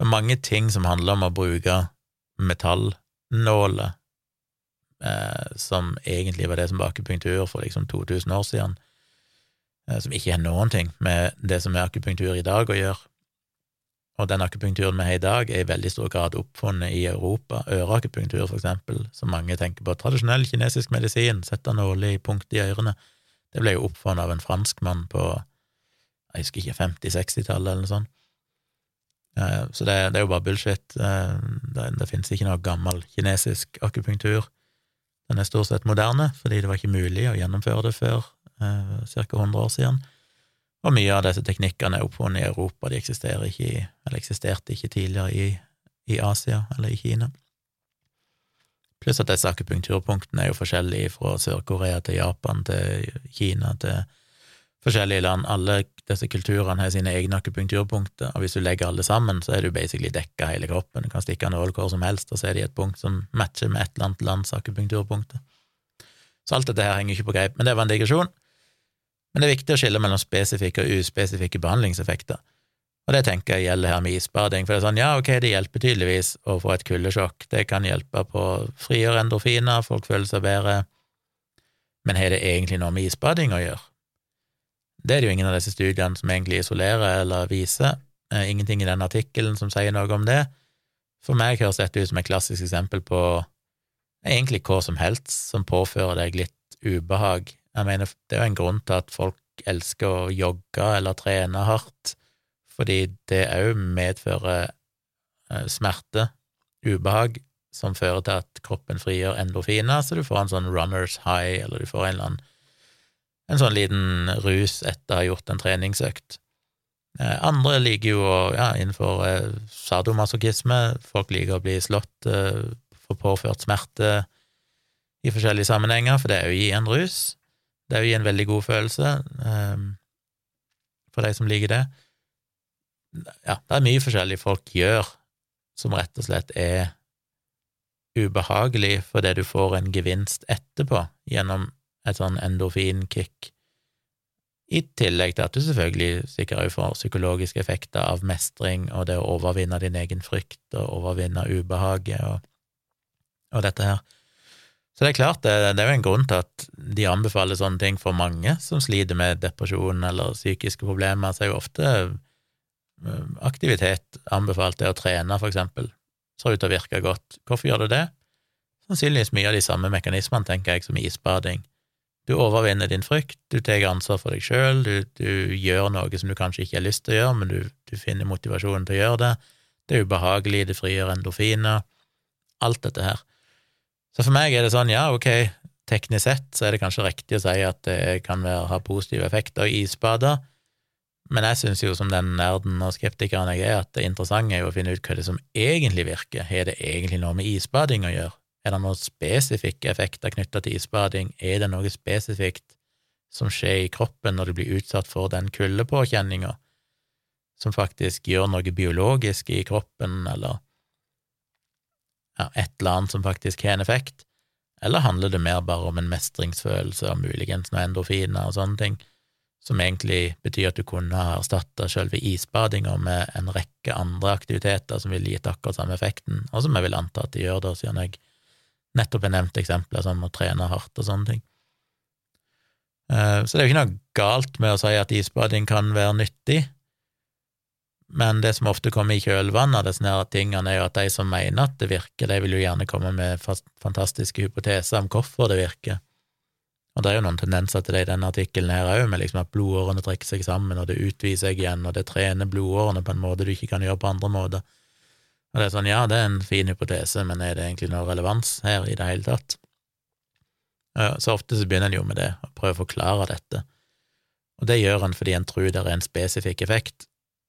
Var mange ting som handler om å bruke metallnåler, eh, som egentlig var det som var akupunktur for liksom 2000 år siden, eh, som ikke har noen ting med det som er akupunktur i dag å gjøre. Og den akupunkturen vi har i dag, er i veldig stor grad oppfunnet i Europa. Øreakupunktur, for eksempel, som mange tenker på. Tradisjonell kinesisk medisin, sette nåler i punkt i ørene. Det ble jo oppfunnet av en franskmann på jeg husker ikke, 50-60-tallet eller noe sånt. Eh, så det, det, er jo bare bullshit. Eh, det, det finnes ikke noe gammel kinesisk akupunktur. Den er stort sett moderne, fordi det var ikke mulig å gjennomføre det før eh, ca. 100 år siden. Og mye av disse teknikkene er oppfunnet i Europa, de eksisterer ikke i, eller eksisterte ikke tidligere i, i Asia eller i Kina. Pluss at disse akupunkturpunktene er jo forskjellige fra Sør-Korea til Japan til Kina til forskjellige land. Alle disse kulturene har sine egne akupunkturpunkter, og hvis du legger alle sammen, så er du basically dekka hele kroppen. Du kan stikke nål hvor som helst, og så er det et punkt som matcher med et eller annet lands akupunkturpunkter. Så alt dette her henger ikke på greip, men det var en digresjon. Men det er viktig å skille mellom spesifikke og uspesifikke behandlingseffekter. Og det tenker jeg gjelder her med isbading, for det er sånn, ja, ok, det hjelper tydeligvis å få et kuldesjokk, det kan hjelpe på å frigjøre endorfiner, folk føler seg bedre, men har det egentlig noe med isbading å gjøre? Det er det jo ingen av disse studiene som egentlig isolerer eller viser, eh, ingenting i den artikkelen som sier noe om det. For meg høres dette ut som et klassisk eksempel på egentlig hva som helst som påfører deg litt ubehag jeg mener, det er jo en grunn til at folk elsker å jogge eller trene hardt, fordi det òg medfører eh, smerte, ubehag, som fører til at kroppen frigjør endorfiner, så du får en sånn runners high, eller du får en eller annen en sånn liten rus etter å ha gjort en treningsøkt. Eh, andre liker jo å, ja, innenfor eh, sadomasochisme, folk liker å bli slått, få påført smerte i forskjellige sammenhenger, for det er jo i en rus. Det er jo en veldig god følelse um, for de som liker det. Ja, det er mye forskjellig folk gjør som rett og slett er ubehagelig fordi du får en gevinst etterpå gjennom et sånn endorfinkick. I tillegg til at du selvfølgelig sikkert får psykologiske effekter av mestring og det å overvinne din egen frykt og overvinne ubehaget og, og dette her. Så det er klart, det, det, er jo en grunn til at de anbefaler sånne ting for mange som sliter med depresjon eller psykiske problemer. Så er jo ofte øh, aktivitet anbefalt, det å trene, for eksempel, ser ut til å virke godt. Hvorfor gjør det det? Sannsynligvis mye av de samme mekanismene, tenker jeg, som isbading. Du overvinner din frykt, du tar ansvar for deg sjøl, du, du, gjør noe som du kanskje ikke har lyst til å gjøre, men du, du finner motivasjonen til å gjøre det. Det er ubehagelig, det frigjør endorfiner. Alt dette her. Så for meg er det sånn, ja, ok, teknisk sett så er det kanskje riktig å si at det kan være, ha positive effekter i isbader, men jeg syns jo som den nerden og skeptikeren jeg er, at det interessante er jo å finne ut hva det som egentlig virker. Har det egentlig noe med isbading å gjøre? Er det noen spesifikke effekter knytta til isbading? Er det noe spesifikt som skjer i kroppen når du blir utsatt for den kuldepåkjenninga, som faktisk gjør noe biologisk i kroppen, eller ja, et eller annet som faktisk har en effekt, eller handler det mer bare om en mestringsfølelse og muligens noen endorfiner og sånne ting, som egentlig betyr at du kunne ha erstatta selve isbadinga med en rekke andre aktiviteter som ville gitt akkurat samme effekten, og som jeg vil anta at de gjør da, siden jeg nettopp har nevnt eksempler som å trene hardt og sånne ting. Eh, så det er jo ikke noe galt med å si at isbading kan være nyttig, men det som ofte kommer i kjølvannet av disse tingene, er jo at de som mener at det virker, de vil jo gjerne komme med fantastiske hypoteser om hvorfor det virker. Og det er jo noen tendenser til det i denne artikkelen her òg, med liksom at blodårene trekker seg sammen, og det utvider seg igjen, og det trener blodårene på en måte du ikke kan gjøre på andre måter. Og det er sånn, ja, det er en fin hypotese, men er det egentlig noe relevans her i det hele tatt? Så ofte så begynner en jo med det, å prøve å forklare dette. Og det gjør en fordi en tror det er en spesifikk effekt,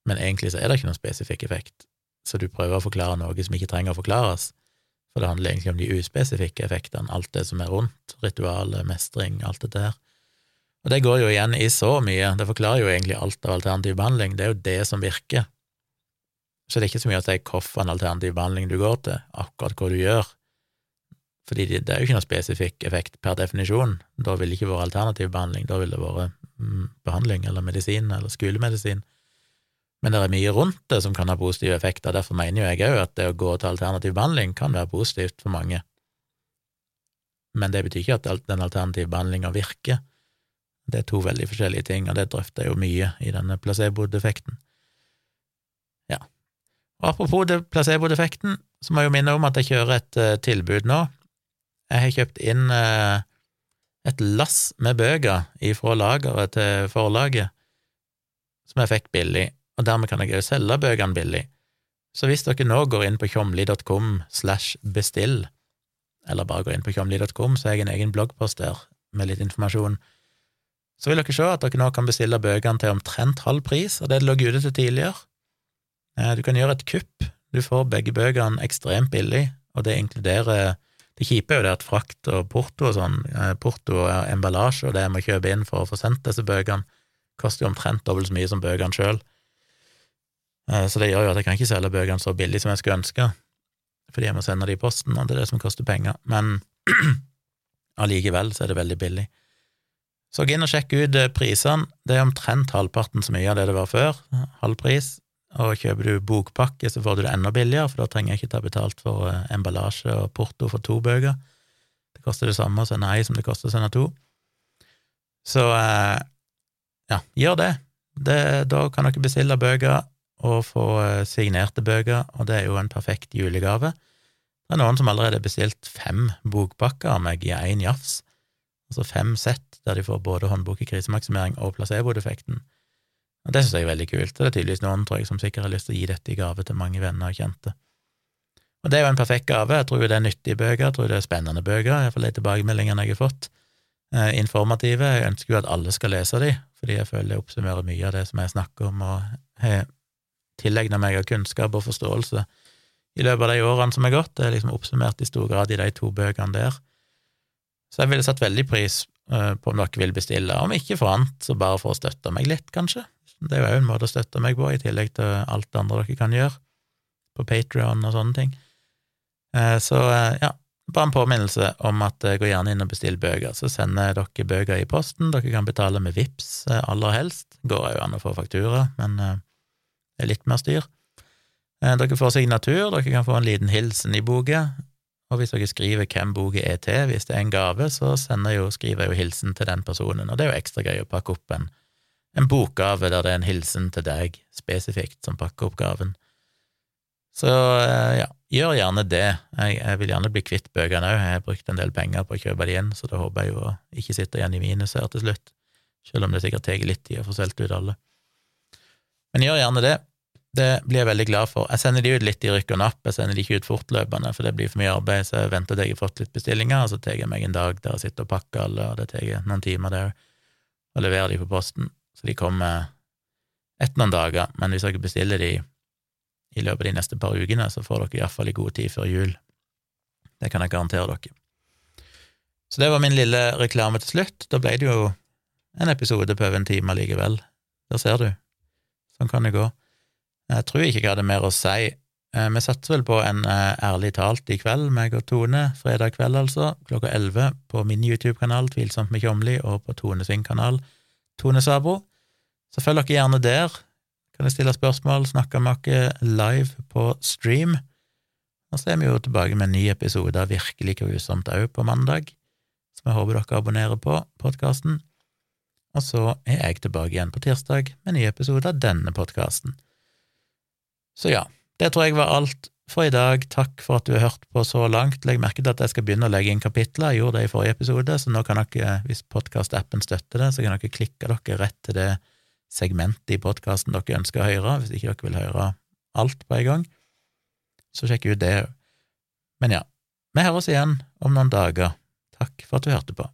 men egentlig så er det ikke noen spesifikk effekt, så du prøver å forklare noe som ikke trenger å forklares, for det handler egentlig om de uspesifikke effektene, alt det som er rundt, ritualet, mestring, alt dette her. Og det går jo igjen i så mye, det forklarer jo egentlig alt av alternativ behandling, det er jo det som virker. Så det er ikke så mye å si hvilken alternativ behandling du går til, akkurat hva du gjør, fordi det er jo ikke noen spesifikk effekt per definisjon, da ville det ikke vært alternativ behandling, da ville det vært mm, behandling eller medisin eller skolemedisin. Men det er mye rundt det som kan ha positive effekter, derfor mener jo jeg òg at det å gå til alternativ behandling kan være positivt for mange. Men det betyr ikke at den alternative behandlinga virker. Det er to veldig forskjellige ting, og det drøfter jeg jo mye i denne placebo-defekten. Ja. Og apropos placebo-defekten, så må jeg jo minne om at jeg kjører et uh, tilbud nå. Jeg har kjøpt inn uh, et lass med bøker ifra lageret til forlaget, som jeg fikk billig og dermed kan jeg også selge bøkene billig. Så hvis dere nå går inn på tjomli.com slash bestill, eller bare går inn på tjomli.com, så har jeg en egen bloggpost der med litt informasjon, så vil dere se at dere nå kan bestille bøkene til omtrent halv pris av det det lå ute til tidligere. Eh, du kan gjøre et kupp, du får begge bøkene ekstremt billig, og det inkluderer Det kjipe er jo det at frakt og porto og sånn, eh, porto og emballasje og det jeg må kjøpe inn for å få sendt disse bøkene, koster jo omtrent dobbelt så mye som bøkene sjøl. Eh, så det gjør jo at jeg kan ikke selge bøkene så billig som jeg skulle ønske, fordi jeg må sende de i posten, og det er det som koster penger, men allikevel så er det veldig billig. Så gå inn og sjekk ut eh, prisene, det er omtrent halvparten så mye av det det var før, halv pris, og kjøper du bokpakke, så får du det enda billigere, for da trenger jeg ikke ta betalt for eh, emballasje og porto for to bøker. Det koster det samme å sende ei som det koster å sende to. Så ja, gjør det. det. Da kan dere bestille bøker og få eh, signerte bøker, og det er jo en perfekt julegave. Det er noen som allerede har bestilt fem bokpakker av meg i én jafs, altså fem sett der de får både håndbok i krisemaksimering og placebo-defekten. Og Det synes jeg er veldig kult, og det er tydeligvis noen tror jeg, som sikkert har lyst til å gi dette i gave til mange venner og kjente. Og det er jo en perfekt gave, jeg tror det er nyttige bøker, jeg tror det er spennende bøker, iallfall de tilbakemeldingene jeg har fått. Eh, informative, jeg ønsker jo at alle skal lese de, fordi jeg føler det oppsummerer mye av det som jeg snakker om, og har tilegna meg av kunnskap og forståelse i løpet av de årene som er gått. Det er liksom oppsummert i stor grad i de to bøkene der. Så jeg ville satt veldig pris eh, på om dere vil bestille, om ikke for annet, så bare for å støtte meg litt, kanskje. Det er jo en måte å støtte meg på, i tillegg til alt det andre dere kan gjøre, på Patrion og sånne ting. Eh, så eh, ja, bare en påminnelse om at gå gjerne inn og bestill bøker, så sender dere bøker i posten. Dere kan betale med VIPS aller helst. Går jo an å få faktura, men er litt mer styr. Eh, dere får signatur, dere kan få en liten hilsen i boka, og hvis dere skriver hvem boka er til, hvis det er en gave, så jeg jo, skriver jeg jo hilsen til den personen, og det er jo ekstra gøy å pakke opp en, en bokgave der det er en hilsen til deg spesifikt som pakker opp gaven. Så eh, ja, gjør gjerne det. Jeg, jeg vil gjerne bli kvitt bøkene òg, jeg har brukt en del penger på å kjøpe de inn, så da håper jeg jo å ikke sitte igjen i minus her til slutt, selv om det sikkert tar litt tid å få solgt ut alle. Men gjør gjerne det. Det blir jeg veldig glad for. Jeg sender de ut litt i rykk og napp, jeg sender de ikke ut fortløpende, for det blir for mye arbeid, så jeg venter til jeg har fått litt bestillinger, og så tar jeg meg en dag der jeg sitter og pakker alle, og det tar jeg noen timer der, og leverer de på posten. Så de kommer etter noen dager, men hvis dere bestiller de i løpet av de neste par ukene, så får dere iallfall i god tid før jul. Det kan jeg garantere dere. Så det var min lille reklame til slutt. Da ble det jo en episode på over en time likevel. Der ser du. Sånn kan det gå. Jeg tror ikke jeg hadde mer å si. Eh, vi satser vel på en eh, ærlig talt i kveld, meg og Tone, fredag kveld altså, klokka elleve, på min YouTube-kanal Tvilsomt med Tjomli, og på Tone sin kanal Tone Sabo. Så følg dere gjerne der. Kan jeg stille spørsmål, snakke med dere live på stream. Og så er vi jo tilbake med en ny episode av Virkelig grusomt òg på mandag, som jeg håper dere abonnerer på podkasten. Og så er jeg tilbake igjen på tirsdag med en ny episode av denne podkasten. Så ja, det tror jeg var alt for i dag. Takk for at du har hørt på så langt. Legg merke til at jeg skal begynne å legge inn kapitler. Jeg gjorde det i forrige episode, så nå kan dere, hvis podkastappen støtter det, så kan dere klikke dere rett til det segmentet i podkasten dere ønsker å høre, hvis ikke dere vil høre alt på en gang. Så sjekk ut det òg. Men ja, vi høres igjen om noen dager. Takk for at du hørte på.